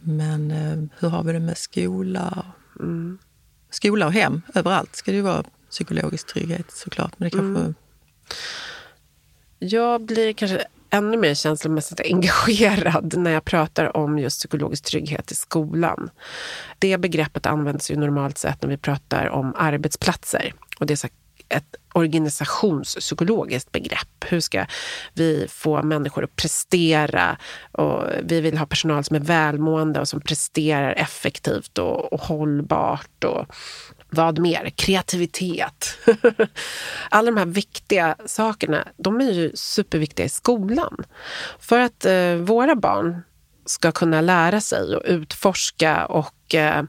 Men eh, hur har vi det med skola? Mm. Skola och hem, överallt ska det ju vara psykologisk trygghet såklart. Men det kanske... Mm. Jag blir kanske ännu mer känslomässigt engagerad när jag pratar om just psykologisk trygghet i skolan. Det begreppet används ju normalt sett när vi pratar om arbetsplatser. Och det är ett organisationspsykologiskt begrepp. Hur ska vi få människor att prestera? Och vi vill ha personal som är välmående och som presterar effektivt och, och hållbart. Och vad mer? Kreativitet. Alla de här viktiga sakerna, de är ju superviktiga i skolan. För att eh, våra barn ska kunna lära sig och utforska och eh,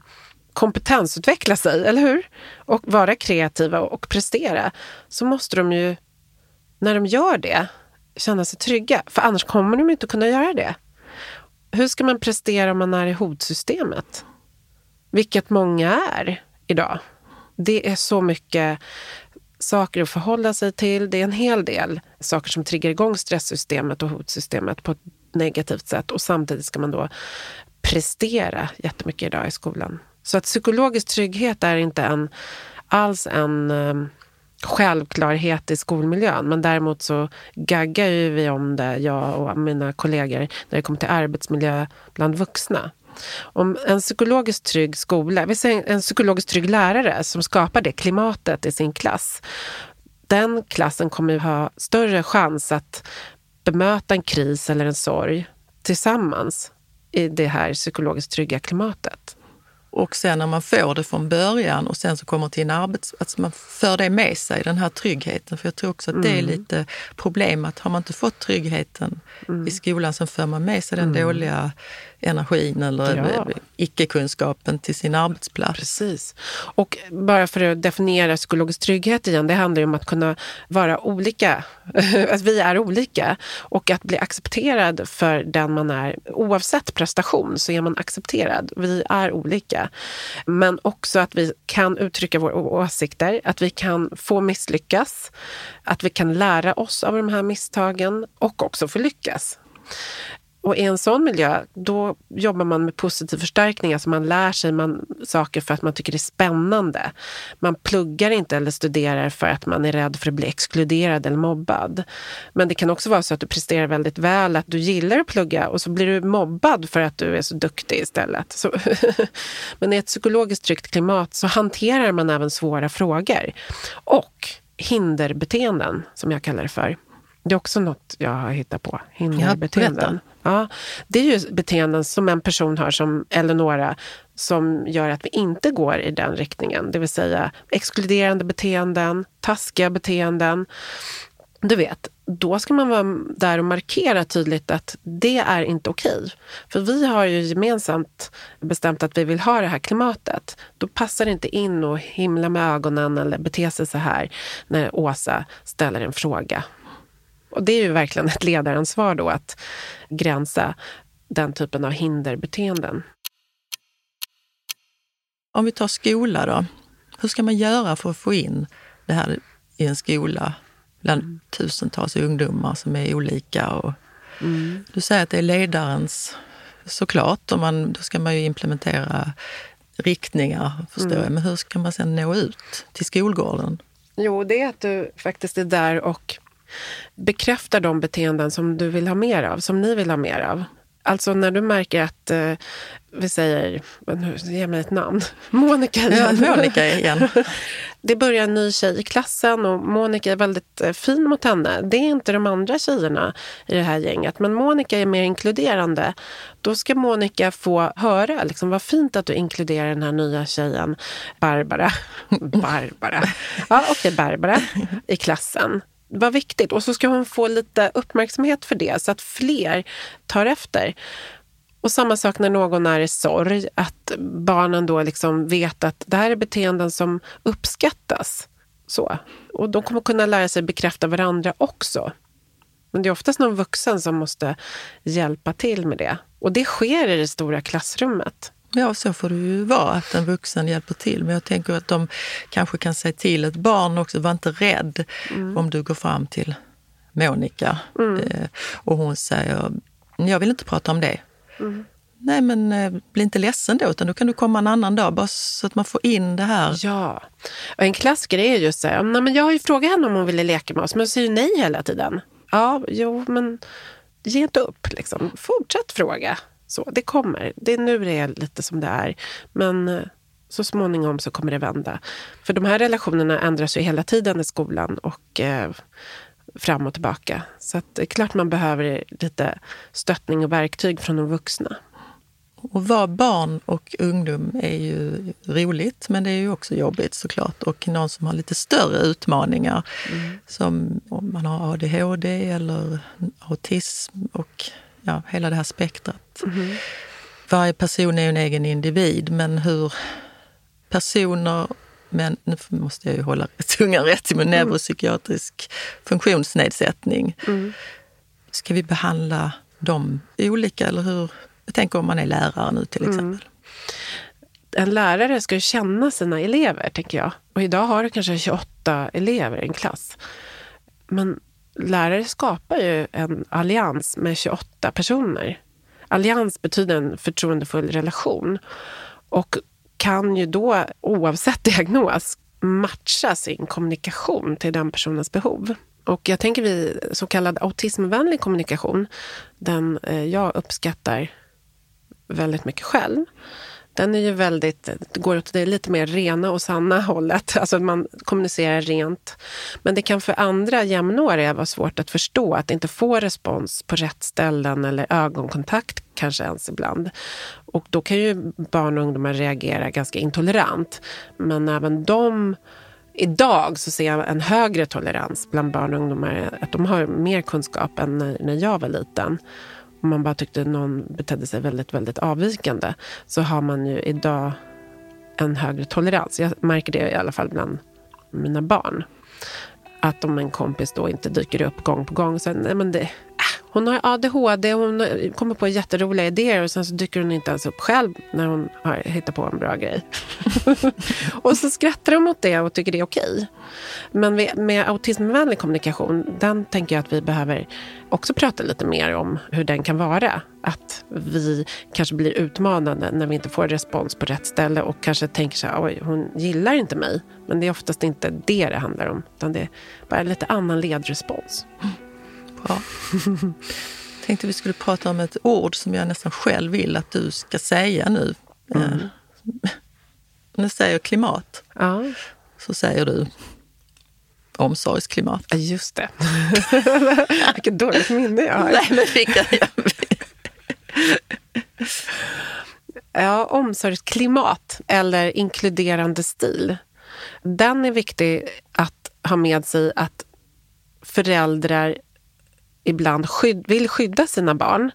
kompetensutveckla sig, eller hur? Och vara kreativa och prestera, så måste de ju, när de gör det, känna sig trygga. För annars kommer de inte kunna göra det. Hur ska man prestera om man är i hotsystemet? Vilket många är idag. Det är så mycket saker att förhålla sig till. Det är en hel del saker som triggar igång stresssystemet och hotsystemet på ett negativt sätt. Och samtidigt ska man då prestera jättemycket idag i skolan. Så att psykologisk trygghet är inte en, alls en um, självklarhet i skolmiljön. Men däremot så gaggar ju vi om det, jag och mina kollegor, när det kommer till arbetsmiljö bland vuxna. Om en psykologiskt trygg skola, vi säger en psykologiskt trygg lärare som skapar det klimatet i sin klass. Den klassen kommer ju ha större chans att bemöta en kris eller en sorg tillsammans i det här psykologiskt trygga klimatet. Och sen när man får det från början och sen så kommer till en arbets... Alltså man för det med sig, den här tryggheten. För jag tror också att mm. det är mm. lite problem att har man inte fått tryggheten mm. i skolan så för man med sig den mm. dåliga energin eller ja. icke-kunskapen till sin arbetsplats. Precis. Och bara för att definiera psykologisk trygghet igen, det handlar ju om att kunna vara olika. att vi är olika. Och att bli accepterad för den man är. Oavsett prestation så är man accepterad. Vi är olika. Men också att vi kan uttrycka våra åsikter, att vi kan få misslyckas, att vi kan lära oss av de här misstagen och också få lyckas. Och i en sån miljö, då jobbar man med positiv förstärkning. Alltså man lär sig man, saker för att man tycker det är spännande. Man pluggar inte eller studerar för att man är rädd för att bli exkluderad eller mobbad. Men det kan också vara så att du presterar väldigt väl, att du gillar att plugga och så blir du mobbad för att du är så duktig istället. Så Men i ett psykologiskt tryggt klimat så hanterar man även svåra frågor. Och hinderbeteenden, som jag kallar det för. Det är också något jag har hittat på. Hinderbeteenden. Ja, Ja, det är ju beteenden som en person har, som Eleonora, som gör att vi inte går i den riktningen. Det vill säga exkluderande beteenden, taskiga beteenden. Du vet, då ska man vara där och markera tydligt att det är inte okej. För vi har ju gemensamt bestämt att vi vill ha det här klimatet. Då passar det inte in att himla med ögonen eller bete sig så här när Åsa ställer en fråga. Och det är ju verkligen ett ledaransvar då att gränsa den typen av hinderbeteenden. Om vi tar skola då. Hur ska man göra för att få in det här i en skola bland mm. tusentals ungdomar som är olika? Och mm. Du säger att det är ledarens, såklart, och man, då ska man ju implementera riktningar, förstår mm. jag. Men hur ska man sen nå ut till skolgården? Jo, det är att du faktiskt är där och bekräftar de beteenden som du vill ha mer av, som ni vill ha mer av. Alltså när du märker att, eh, vi säger, nu ge mig ett namn, Monica igen. Ja, Monica igen. det börjar en ny tjej i klassen och Monica är väldigt eh, fin mot henne. Det är inte de andra tjejerna i det här gänget, men Monica är mer inkluderande. Då ska Monica få höra, liksom, vad fint att du inkluderar den här nya tjejen, Barbara. Barbara. Ja, okej, okay, Barbara i klassen vad viktigt. Och så ska hon få lite uppmärksamhet för det så att fler tar efter. Och samma sak när någon är i sorg, att barnen då liksom vet att det här är beteenden som uppskattas. Så. Och de kommer kunna lära sig bekräfta varandra också. Men det är oftast någon vuxen som måste hjälpa till med det. Och det sker i det stora klassrummet. Ja, så får det ju vara, att en vuxen hjälper till. Men jag tänker att de kanske kan säga till ett barn också, var inte rädd mm. om du går fram till Monica mm. eh, och hon säger, jag vill inte prata om det. Mm. Nej, men eh, bli inte ledsen då, utan då kan du komma en annan dag, bara så att man får in det här. Ja, och en klassiker är just så här, nej, men jag har ju frågat henne om hon ville leka med oss, men hon säger nej hela tiden. Ja, jo, men ge inte upp. Liksom. Fortsätt fråga. Så, det kommer. Det är nu det är lite som det är. Men eh, så småningom så kommer det vända. För de här relationerna ändras ju hela tiden i skolan och eh, fram och tillbaka. Så att det är klart man behöver lite stöttning och verktyg från de vuxna. Och vara barn och ungdom är ju roligt, men det är ju också jobbigt såklart. Och någon som har lite större utmaningar, mm. som om man har ADHD eller autism och ja, hela det här spektrat. Mm. Varje person är ju en egen individ, men hur personer men nu måste jag ju hålla tungan rätt i min mm. neuropsykiatrisk funktionsnedsättning. Mm. Ska vi behandla dem olika eller hur? Jag tänker om man är lärare nu till mm. exempel. Mm. En lärare ska ju känna sina elever, tänker jag. Och idag har du kanske 28 elever i en klass. Men lärare skapar ju en allians med 28 personer. Allians betyder en förtroendefull relation och kan ju då, oavsett diagnos, matcha sin kommunikation till den personens behov. Och jag tänker vid så kallad autismvänlig kommunikation, den eh, jag uppskattar väldigt mycket själv den är ju väldigt, går åt det lite mer rena och sanna hållet. Alltså att man kommunicerar rent. Men det kan för andra jämnåriga vara svårt att förstå att inte få respons på rätt ställen eller ögonkontakt kanske ens ibland. Och då kan ju barn och ungdomar reagera ganska intolerant. Men även de Idag så ser jag en högre tolerans bland barn och ungdomar. Att de har mer kunskap än när jag var liten om man bara tyckte någon betedde sig väldigt, väldigt avvikande så har man ju idag en högre tolerans. Jag märker det i alla fall bland mina barn. Att om en kompis då inte dyker upp gång på gång, så nej men det, hon har ADHD, hon kommer på jätteroliga idéer och sen så dyker hon inte ens upp själv när hon har hittat på en bra grej. och så skrattar de åt det och tycker det är okej. Men med, autismvänlig kommunikation, den tänker jag att vi behöver också prata lite mer om hur den kan vara. Att vi kanske blir utmanande när vi inte får respons på rätt ställe och kanske tänker så här, oj, hon gillar inte mig. Men det är oftast inte det det handlar om, utan det är bara lite annan ledrespons. Bra. tänkte vi skulle prata om ett ord som jag nästan själv vill att du ska säga nu. Mm. Eh, när jag säger klimat ja. så säger du omsorgsklimat. Ja, just det. Vilket dåligt minne jag har. Nej, men vilka, ja, omsorgsklimat eller inkluderande stil. Den är viktig att ha med sig att föräldrar ibland skydd, vill skydda sina barn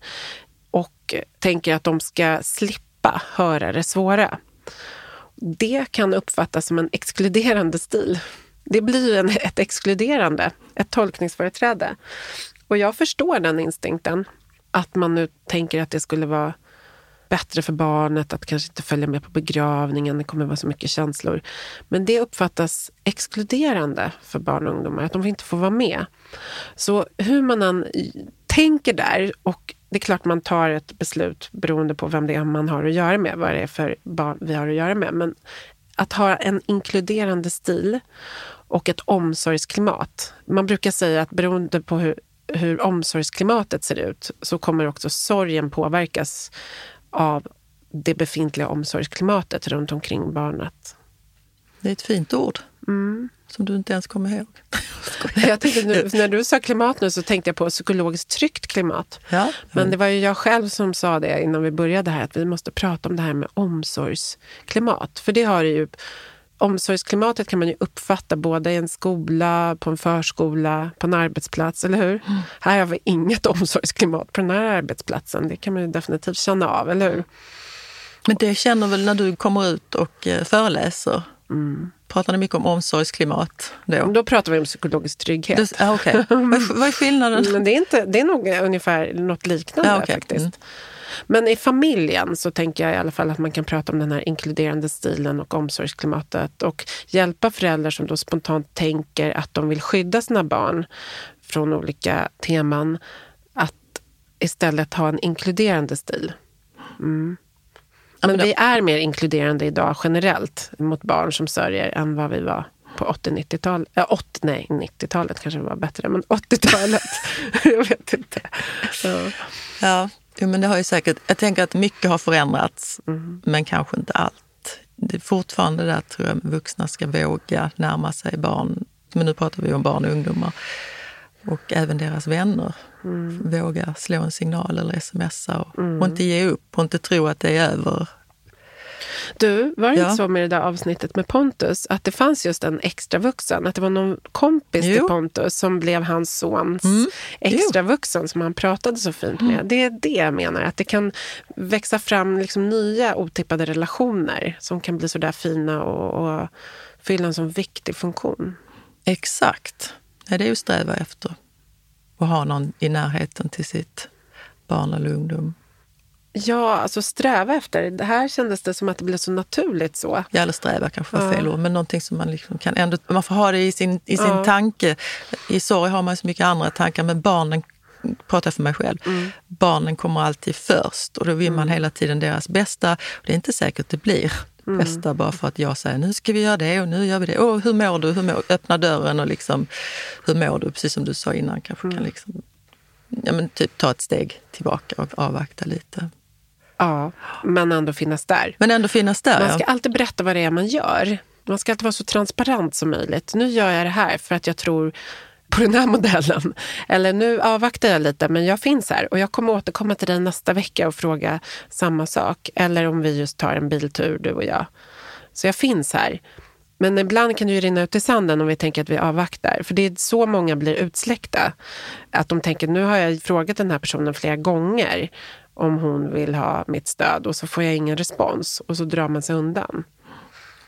och tänker att de ska slippa höra det svåra. Det kan uppfattas som en exkluderande stil. Det blir en, ett exkluderande, ett tolkningsföreträde. Och jag förstår den instinkten. Att man nu tänker att det skulle vara bättre för barnet att kanske inte följa med på begravningen, det kommer vara så mycket känslor. Men det uppfattas exkluderande för barn och ungdomar, att de inte får vara med. Så hur man än tänker där, och det är klart man tar ett beslut beroende på vem det är man har att göra med, vad det är för barn vi har att göra med. Men att ha en inkluderande stil och ett omsorgsklimat. Man brukar säga att beroende på hur hur omsorgsklimatet ser ut så kommer också sorgen påverkas av det befintliga omsorgsklimatet runt omkring barnet. Det är ett fint ord. Mm. Som du inte ens kommer ihåg. Jag tänkte, nu, när du sa klimat nu så tänkte jag på psykologiskt tryggt klimat. Ja. Men det var ju jag själv som sa det innan vi började här, att vi måste prata om det här med omsorgsklimat. För det har ju, omsorgsklimatet kan man ju uppfatta både i en skola, på en förskola, på en arbetsplats, eller hur? Mm. Här har vi inget omsorgsklimat på den här arbetsplatsen. Det kan man ju definitivt känna av, eller hur? Men det känner väl när du kommer ut och eh, föreläser? Mm. Pratar ni mycket om omsorgsklimat då? Då pratar vi om psykologisk trygghet. Du, ah, okay. vad, vad är skillnaden? Men det, är inte, det är nog ungefär något liknande ah, okay. faktiskt. Mm. Men i familjen så tänker jag i alla fall att man kan prata om den här inkluderande stilen och omsorgsklimatet och hjälpa föräldrar som då spontant tänker att de vill skydda sina barn från olika teman att istället ha en inkluderande stil. Mm. Men vi är mer inkluderande idag generellt mot barn som sörjer än vad vi var på 80-90-talet. Ja, 80, nej, 90-talet kanske var bättre, men 80-talet. jag vet inte. Ja. ja, men det har ju säkert... Jag tänker att mycket har förändrats, mm. men kanske inte allt. Det är fortfarande där tror jag vuxna ska våga närma sig barn. Men nu pratar vi om barn och ungdomar. Och även deras vänner. Mm. Våga slå en signal eller smsa och, mm. och inte ge upp och inte tro att det är över du, var det ja. inte så med det där avsnittet med Pontus att det fanns just en extra vuxen? Att det var någon kompis jo. till Pontus som blev hans sons mm. extra vuxen som han pratade så fint med. Mm. Det är det jag menar, att det kan växa fram liksom nya otippade relationer som kan bli så där fina och, och fylla en så viktig funktion. Exakt. Ja, det är ju att sträva efter. Att ha någon i närheten till sitt barn eller ungdom. Ja, alltså sträva efter. Det här kändes det som att det blev så naturligt så. Ja, eller sträva kanske var fel ja. ord, men någonting som man liksom kan ändå... Man får ha det i sin, i sin ja. tanke. I sorg har man så mycket andra tankar, men barnen pratar för mig själv. Mm. Barnen kommer alltid först och då vill mm. man hela tiden deras bästa. Det är inte säkert det blir mm. bästa bara för att jag säger nu ska vi göra det och nu gör vi det. Och hur mår du? Hur mår? Öppna dörren och liksom, hur mår du? Precis som du sa innan, kanske kan mm. liksom, ja, men typ ta ett steg tillbaka och avvakta lite. Ja, men ändå finnas där. Men ändå finnas där, Man ska ja. alltid berätta vad det är man gör. Man ska alltid vara så transparent som möjligt. Nu gör jag det här för att jag tror på den här modellen. Eller nu avvaktar jag lite, men jag finns här och jag kommer återkomma till dig nästa vecka och fråga samma sak. Eller om vi just tar en biltur, du och jag. Så jag finns här. Men ibland kan det ju rinna ut i sanden om vi tänker att vi avvaktar. För det är så många blir utsläckta. Att de tänker, nu har jag frågat den här personen flera gånger om hon vill ha mitt stöd och så får jag ingen respons och så drar man sig undan.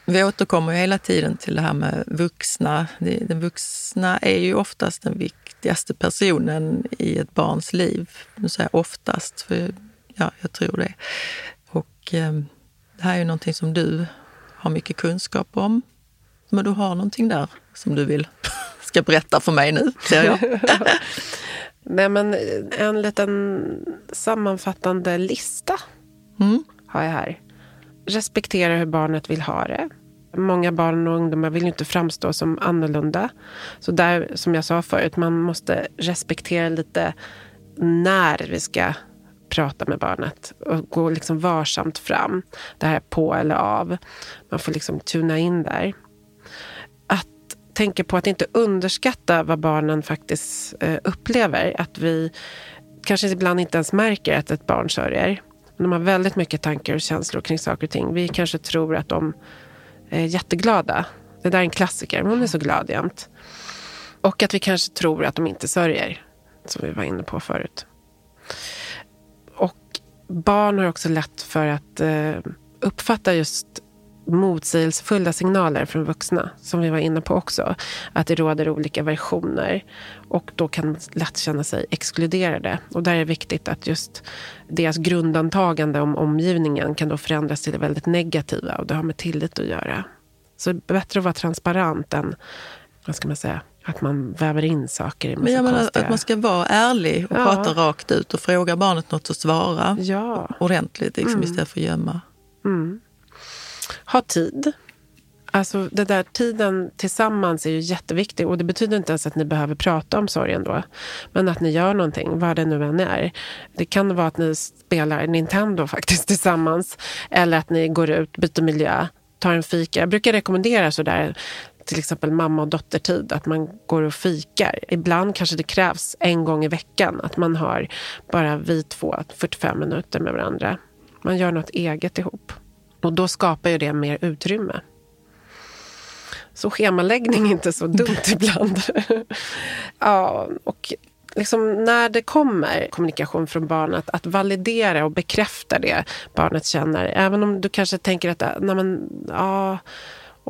Vi återkommer hela tiden till det här med vuxna. Den vuxna är ju oftast den viktigaste personen i ett barns liv. Nu säger jag oftast, för ja, jag tror det. Och eh, det här är ju någonting som du har mycket kunskap om. Men du har någonting där som du vill ska berätta för mig nu, ser jag. Nej, men en liten sammanfattande lista mm. har jag här. Respektera hur barnet vill ha det. Många barn och ungdomar vill ju inte framstå som annorlunda. Så där, som jag sa förut, man måste respektera lite när vi ska prata med barnet och gå liksom varsamt fram. Det här på eller av. Man får liksom tuna in där tänker på att inte underskatta vad barnen faktiskt eh, upplever. Att vi kanske ibland inte ens märker att ett barn sörjer. De har väldigt mycket tankar och känslor kring saker och ting. Vi kanske tror att de är jätteglada. Det där är en klassiker. Hon är så glad jämt. Och att vi kanske tror att de inte sörjer. Som vi var inne på förut. Och barn har också lätt för att eh, uppfatta just motsägelsefulla signaler från vuxna, som vi var inne på också. Att det råder olika versioner och då kan man lätt känna sig exkluderade. Och där är det viktigt att just deras grundantagande om omgivningen kan då förändras till det väldigt negativa och det har med tillit att göra. Så det är bättre att vara transparent än, vad ska man säga, att man väver in saker i Men jag menar att man ska vara ärlig och ja. prata rakt ut och fråga barnet något och svara ja. ordentligt liksom, mm. istället för att gömma. Mm. Ha tid. Alltså det där tiden tillsammans är ju jätteviktig och det betyder inte ens att ni behöver prata om sorgen då. Men att ni gör någonting, vad det nu än är. Det kan vara att ni spelar Nintendo faktiskt tillsammans. Eller att ni går ut, byter miljö, tar en fika. Jag brukar rekommendera sådär till exempel mamma och dottertid, att man går och fikar. Ibland kanske det krävs en gång i veckan att man har bara vi två 45 minuter med varandra. Man gör något eget ihop. Och då skapar ju det mer utrymme. Så schemaläggning är inte så dumt ibland. ja, och liksom när det kommer kommunikation från barnet, att validera och bekräfta det barnet känner. Även om du kanske tänker att nej men, ja,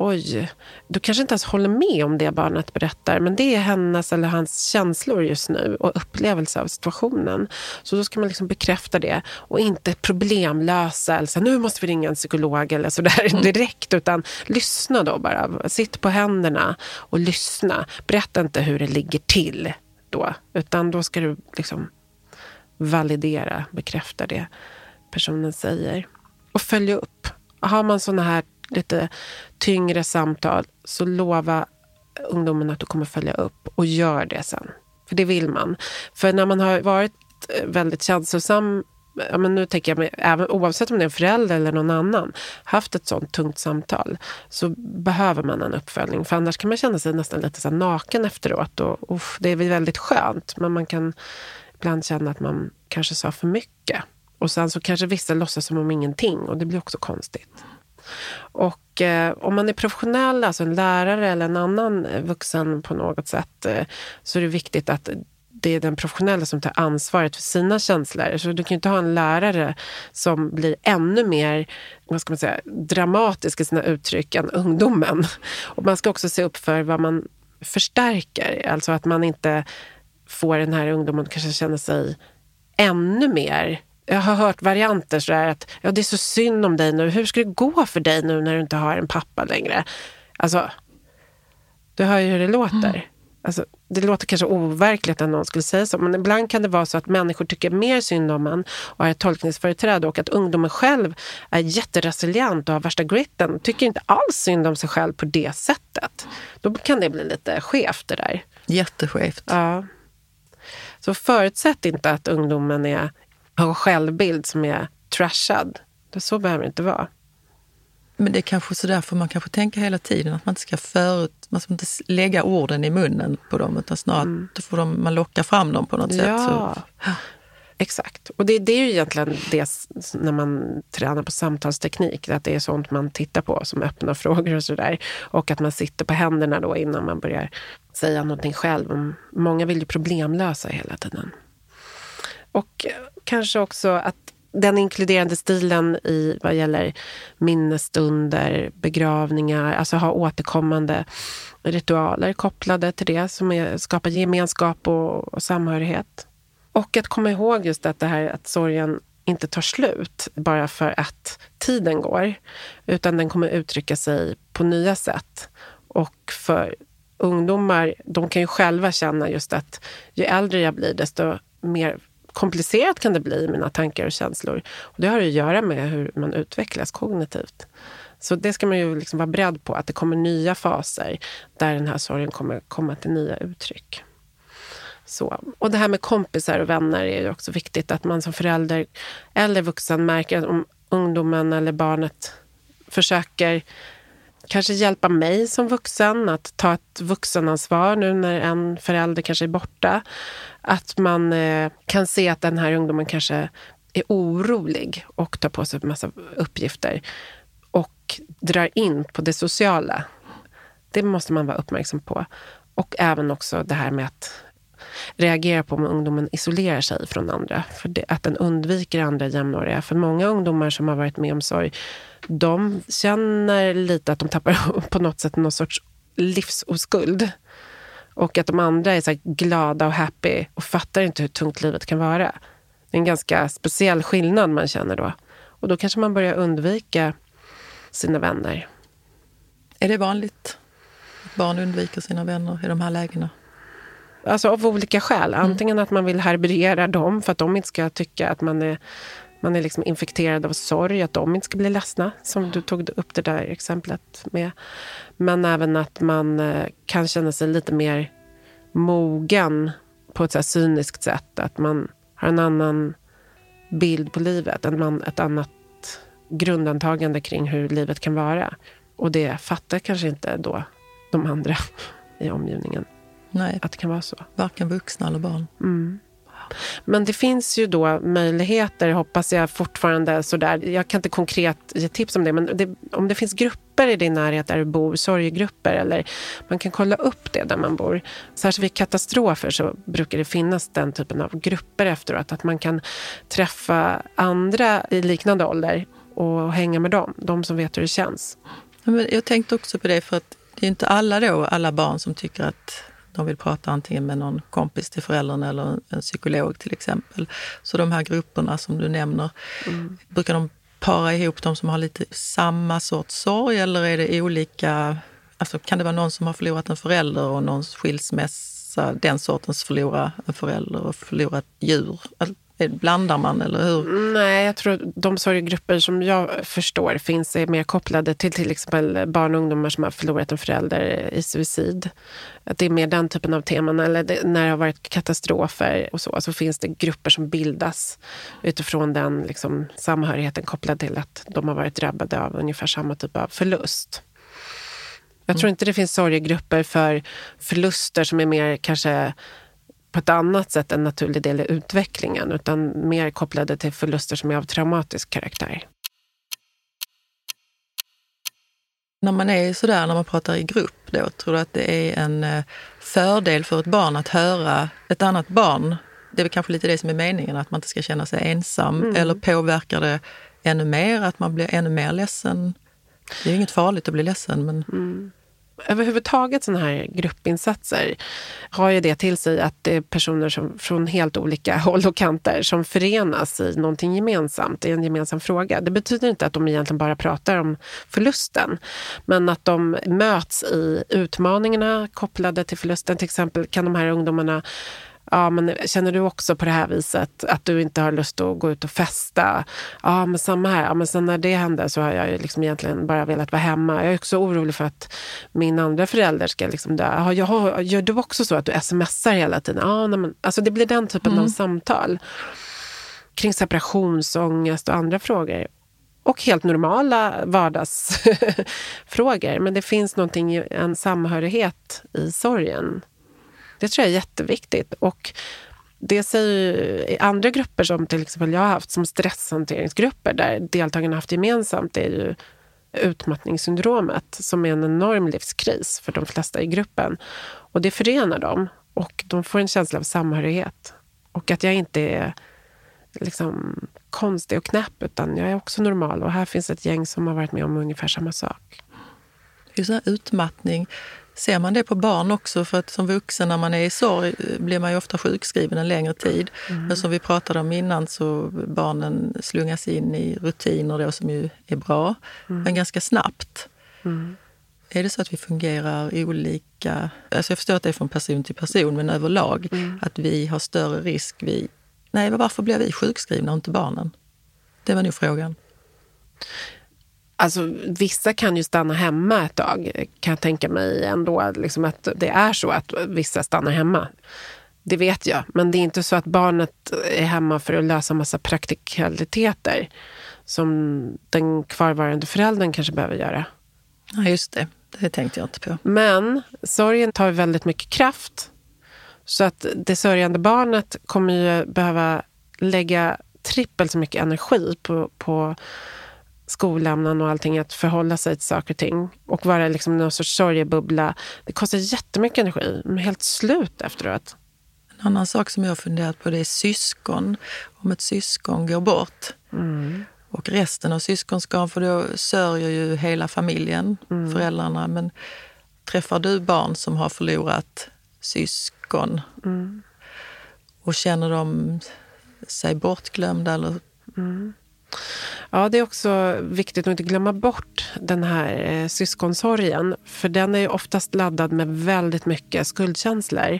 oj, du kanske inte ens håller med om det barnet berättar, men det är hennes eller hans känslor just nu och upplevelse av situationen. Så då ska man liksom bekräfta det och inte problemlösa eller så, nu måste vi ringa en psykolog eller sådär mm. direkt, utan lyssna då bara. Sitt på händerna och lyssna. Berätta inte hur det ligger till då, utan då ska du liksom validera, bekräfta det personen säger. Och följa upp. Har man såna här lite tyngre samtal, så lova ungdomen att du kommer följa upp och gör det sen. För det vill man. För när man har varit eh, väldigt känslosam ja, men nu tänker jag mig, även, oavsett om det är en förälder eller någon annan, haft ett sånt tungt samtal så behöver man en uppföljning. För annars kan man känna sig nästan lite så naken efteråt. Och, uff, det är väl väldigt skönt, men man kan ibland känna att man kanske sa för mycket. Och sen så kanske vissa låtsas som om ingenting och det blir också konstigt. Och eh, om man är professionell, alltså en lärare eller en annan vuxen på något sätt, eh, så är det viktigt att det är den professionella som tar ansvaret för sina känslor. Så du kan ju inte ha en lärare som blir ännu mer vad ska man säga, dramatisk i sina uttryck än ungdomen. Och man ska också se upp för vad man förstärker. Alltså att man inte får den här ungdomen att kanske känna sig ännu mer jag har hört varianter sådär att ja, det är så synd om dig nu. Hur ska det gå för dig nu när du inte har en pappa längre? Alltså, du hör ju hur det låter. Mm. Alltså, det låter kanske overkligt att någon skulle säga så, men ibland kan det vara så att människor tycker mer synd om en och har ett tolkningsföreträde och att ungdomen själv är jätteresilient och har värsta gritten. Tycker inte alls synd om sig själv på det sättet. Då kan det bli lite skevt det där. Jätteskevt. Ja. Så förutsätt inte att ungdomen är har en självbild som är trashad. Så behöver det inte vara. Men det är kanske så därför man kanske tänker hela tiden att man inte ska förut, man ska inte lägga orden i munnen på dem utan snarare mm. att får de, man lockar fram dem på något ja. sätt. Så. Exakt. Och det, det, är ju egentligen det när man tränar på samtalsteknik, att det är sånt man tittar på som öppna frågor och sådär. Och att man sitter på händerna då innan man börjar säga någonting själv. Många vill ju problemlösa hela tiden. Och kanske också att den inkluderande stilen i vad gäller minnesstunder, begravningar, alltså ha återkommande ritualer kopplade till det som är, skapar gemenskap och, och samhörighet. Och att komma ihåg just att det här att sorgen inte tar slut bara för att tiden går, utan den kommer uttrycka sig på nya sätt. Och för ungdomar, de kan ju själva känna just att ju äldre jag blir, desto mer komplicerat kan det bli, i mina tankar och känslor. Och det har att göra med hur man utvecklas kognitivt. Så det ska man ju liksom vara beredd på, att det kommer nya faser där den här sorgen kommer komma till nya uttryck. Så. Och det här med kompisar och vänner är ju också viktigt. Att man som förälder eller vuxen märker att om ungdomen eller barnet försöker kanske hjälpa mig som vuxen att ta ett vuxenansvar nu när en förälder kanske är borta. Att man eh, kan se att den här ungdomen kanske är orolig och tar på sig en massa uppgifter och drar in på det sociala. Det måste man vara uppmärksam på. Och även också det här med att reagera på om ungdomen isolerar sig från andra. För det, att den undviker andra jämnåriga. För många ungdomar som har varit med om sorg, de känner lite att de tappar på något sätt någon sorts livsoskuld. Och att de andra är så glada och happy och fattar inte hur tungt livet kan vara. Det är en ganska speciell skillnad man känner då. Och då kanske man börjar undvika sina vänner. Är det vanligt att barn undviker sina vänner i de här lägena? Alltså av olika skäl. Mm. Antingen mm. att man vill härbärgera dem för att de inte ska tycka att man är man är liksom infekterad av sorg, att de inte ska bli ledsna, som du tog upp det där exemplet med. Men även att man eh, kan känna sig lite mer mogen på ett så cyniskt sätt. Att man har en annan bild på livet, ett annat grundantagande kring hur livet kan vara. Och det fattar kanske inte då de andra i omgivningen. Nej, att det kan vara så. Varken vuxna eller barn. Mm. Men det finns ju då möjligheter, hoppas jag fortfarande. Sådär. Jag kan inte konkret ge tips om det, men det, om det finns grupper i din närhet där du bor, sorgegrupper, eller man kan kolla upp det där man bor. Särskilt vid katastrofer så brukar det finnas den typen av grupper efteråt. Att man kan träffa andra i liknande ålder och hänga med dem, de som vet hur det känns. jag tänkte också på det, för att det är inte alla då, alla barn som tycker att de vill prata antingen med någon kompis till föräldern eller en psykolog till exempel. Så de här grupperna som du nämner, mm. brukar de para ihop de som har lite samma sorts sorg eller är det olika? Alltså kan det vara någon som har förlorat en förälder och någons skilsmässa, den sortens förlora en förälder och förlora ett djur? Blandar man eller hur? Nej, jag tror att de sorggrupper som jag förstår finns är mer kopplade till till exempel barn och ungdomar som har förlorat en förälder i suicid. Att det är mer den typen av teman. Eller det, när det har varit katastrofer och så, så finns det grupper som bildas utifrån den liksom, samhörigheten kopplad till att de har varit drabbade av ungefär samma typ av förlust. Jag tror mm. inte det finns sorgegrupper för förluster som är mer kanske på ett annat sätt en naturlig del i utvecklingen utan mer kopplade till förluster som är av traumatisk karaktär. När man är sådär, när man pratar i grupp, då, tror du att det är en eh, fördel för ett barn att höra ett annat barn? Det är väl kanske lite det som är meningen, att man inte ska känna sig ensam. Mm. Eller påverkar det ännu mer, att man blir ännu mer ledsen? Det är ju inget farligt att bli ledsen, men... Mm överhuvudtaget sådana här gruppinsatser har ju det till sig att det är personer som, från helt olika håll och kanter som förenas i någonting gemensamt, i en gemensam fråga. Det betyder inte att de egentligen bara pratar om förlusten, men att de möts i utmaningarna kopplade till förlusten. Till exempel kan de här ungdomarna Ja, men känner du också på det här viset att du inte har lust att gå ut och festa? Ja, men samma här. Ja, men sen när det hände så har jag liksom egentligen bara velat vara hemma. Jag är också orolig för att min andra förälder ska liksom dö. Ja, jag, gör du också så att du smsar hela tiden? Ja, nej, men, alltså det blir den typen mm. av samtal kring separationsångest och andra frågor. Och helt normala vardagsfrågor. Men det finns någonting, en samhörighet i sorgen det tror jag är jätteviktigt. Och det säger andra grupper som till exempel jag har haft som stresshanteringsgrupper där deltagarna haft gemensamt det är ju utmattningssyndromet som är en enorm livskris för de flesta i gruppen. Och det förenar dem och de får en känsla av samhörighet. Och att jag inte är liksom konstig och knäpp utan jag är också normal och här finns ett gäng som har varit med om ungefär samma sak. Just utmattning Ser man det på barn också? För att som vuxen när man är i sorg blir man ju ofta sjukskriven en längre tid. Mm. Men som vi pratade om innan så barnen slungas in i rutiner då som ju är bra, mm. men ganska snabbt. Mm. Är det så att vi fungerar olika? Alltså jag förstår att det är från person till person, men överlag mm. att vi har större risk. Vi, nej, varför blir vi sjukskrivna och inte barnen? Det var nog frågan. Alltså, vissa kan ju stanna hemma ett tag, kan jag tänka mig ändå. Liksom att det är så att vissa stannar hemma. Det vet jag. Men det är inte så att barnet är hemma för att lösa massa praktikaliteter som den kvarvarande föräldern kanske behöver göra. Ja, just det. Det tänkte jag inte på. Men sorgen tar väldigt mycket kraft. Så att det sörjande barnet kommer ju behöva lägga trippelt så mycket energi på, på skolämnen och allting, att förhålla sig till saker och ting och vara liksom någon sorts sorgebubbla. Det kostar jättemycket energi. Man är helt slut efteråt. En annan sak som jag har funderat på det är syskon. Om ett syskon går bort mm. och resten av syskonskaran, för då sörjer ju hela familjen, mm. föräldrarna. Men träffar du barn som har förlorat syskon mm. och känner de sig bortglömda eller mm. Ja, det är också viktigt att inte glömma bort den här eh, syskonsorgen. För den är ju oftast laddad med väldigt mycket skuldkänslor.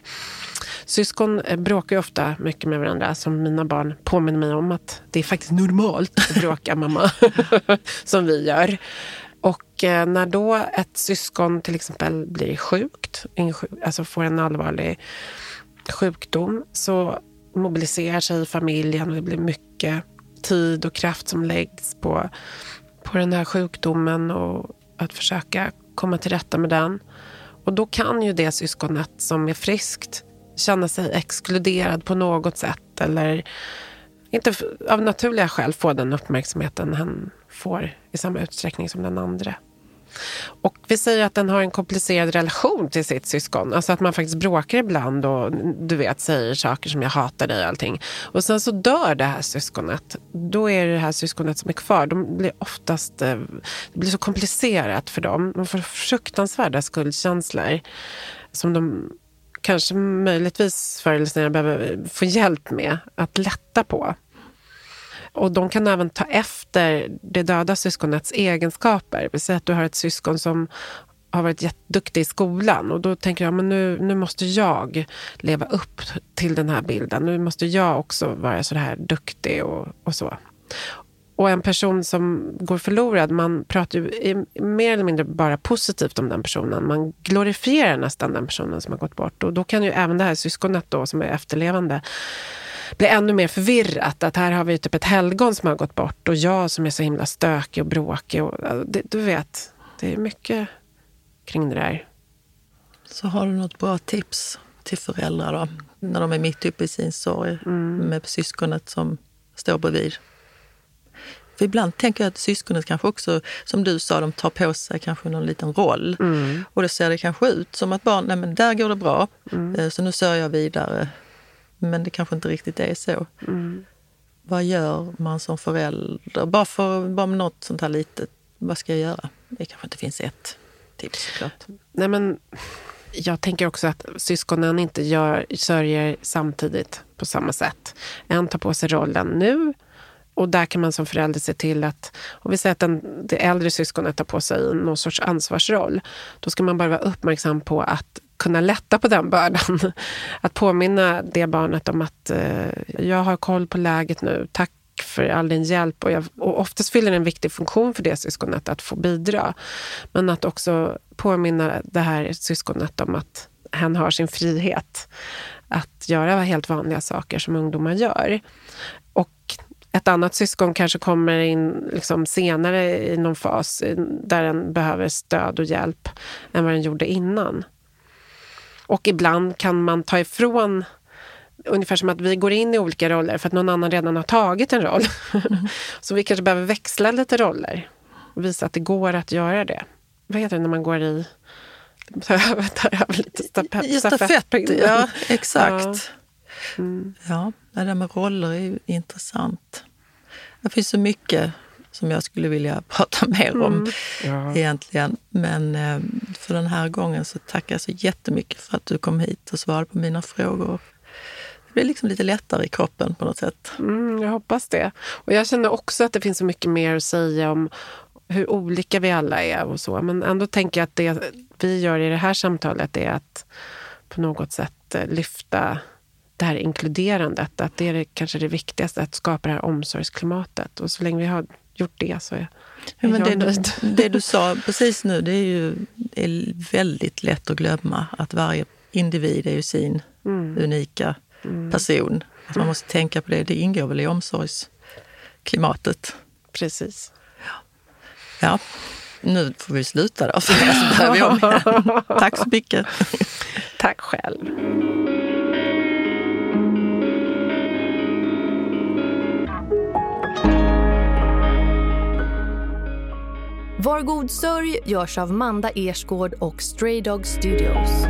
Syskon eh, bråkar ju ofta mycket med varandra, som mina barn påminner mig om att det är faktiskt normalt att bråka, mamma, som vi gör. Och eh, när då ett syskon till exempel blir sjukt, alltså får en allvarlig sjukdom, så mobiliserar sig familjen och det blir mycket tid och kraft som läggs på, på den här sjukdomen och att försöka komma till rätta med den. Och då kan ju det syskonet som är friskt känna sig exkluderad på något sätt eller inte av naturliga skäl få den uppmärksamheten han får i samma utsträckning som den andra. Och vi säger att den har en komplicerad relation till sitt syskon. Alltså att man faktiskt bråkar ibland och du vet, säger saker som jag hatar dig och allting. Och sen så dör det här syskonet. Då är det det här syskonet som är kvar. De blir oftast, eh, det blir så komplicerat för dem. De får fruktansvärda skuldkänslor som de kanske möjligtvis förr eller senare behöver få hjälp med att lätta på. Och de kan även ta efter det döda syskonets egenskaper. Vi säger att du har ett syskon som har varit jätteduktig i skolan och då tänker jag men nu, nu måste jag leva upp till den här bilden. Nu måste jag också vara så här duktig och, och så. Och en person som går förlorad, man pratar ju mer eller mindre bara positivt om den personen. Man glorifierar nästan den personen som har gått bort. Och då kan ju även det här syskonet då, som är efterlevande blir ännu mer förvirrat. Att här har vi typ ett helgon som har gått bort och jag som är så himla stökig och bråkig. Och, det, du vet, det är mycket kring det där. Så har du något bra tips till föräldrar då? När de är mitt uppe i sin sorg mm. med syskonet som står bredvid? För ibland tänker jag att syskonet kanske också, som du sa, de tar på sig kanske någon liten roll. Mm. Och då ser det kanske ut som att barn, nej men där går det bra, mm. Eh, så nu sörjer jag vidare. Men det kanske inte riktigt är så. Mm. Vad gör man som förälder? Bara för bara något sånt här litet, vad ska jag göra? Det kanske inte finns ett tips såklart. Nej men, jag tänker också att syskonen inte gör, sörjer samtidigt på samma sätt. En tar på sig rollen nu och där kan man som förälder se till att, om vi säger att den, det äldre syskonet tar på sig någon sorts ansvarsroll, då ska man bara vara uppmärksam på att kunna lätta på den bördan. Att påminna det barnet om att eh, jag har koll på läget nu. Tack för all din hjälp. Och, jag, och oftast fyller det en viktig funktion för det syskonet att få bidra. Men att också påminna det här syskonet om att hen har sin frihet att göra helt vanliga saker som ungdomar gör. Och ett annat syskon kanske kommer in liksom senare i någon fas där den behöver stöd och hjälp än vad den gjorde innan. Och ibland kan man ta ifrån Ungefär som att vi går in i olika roller för att någon annan redan har tagit en roll. Mm. så vi kanske behöver växla lite roller och visa att det går att göra det. Vad heter det när man går i... Ta över lite stafett, stafett Ja, exakt. Ja. Mm. ja, det där med roller är intressant. Det finns så mycket som jag skulle vilja prata mer om mm. ja. egentligen. Men eh, för den här gången så tackar jag så jättemycket för att du kom hit och svarade på mina frågor. Det blir liksom lite lättare i kroppen på något sätt. Mm, jag hoppas det. Och jag känner också att det finns så mycket mer att säga om hur olika vi alla är och så. Men ändå tänker jag att det vi gör i det här samtalet är att på något sätt eh, lyfta det här inkluderandet. Att det är det, kanske det viktigaste, att skapa det här omsorgsklimatet. Och så länge vi har gjort det så är, ja, men det, du, det du sa precis nu, det är ju det är väldigt lätt att glömma att varje individ är ju sin mm. unika mm. person. Att man måste tänka på det. Det ingår väl i omsorgsklimatet. Precis. Ja. ja. Nu får vi sluta då, för annars börjar vi om igen. Tack så mycket. Tack själv. Var god sörj görs av Manda Ersgård och Stray Dog Studios.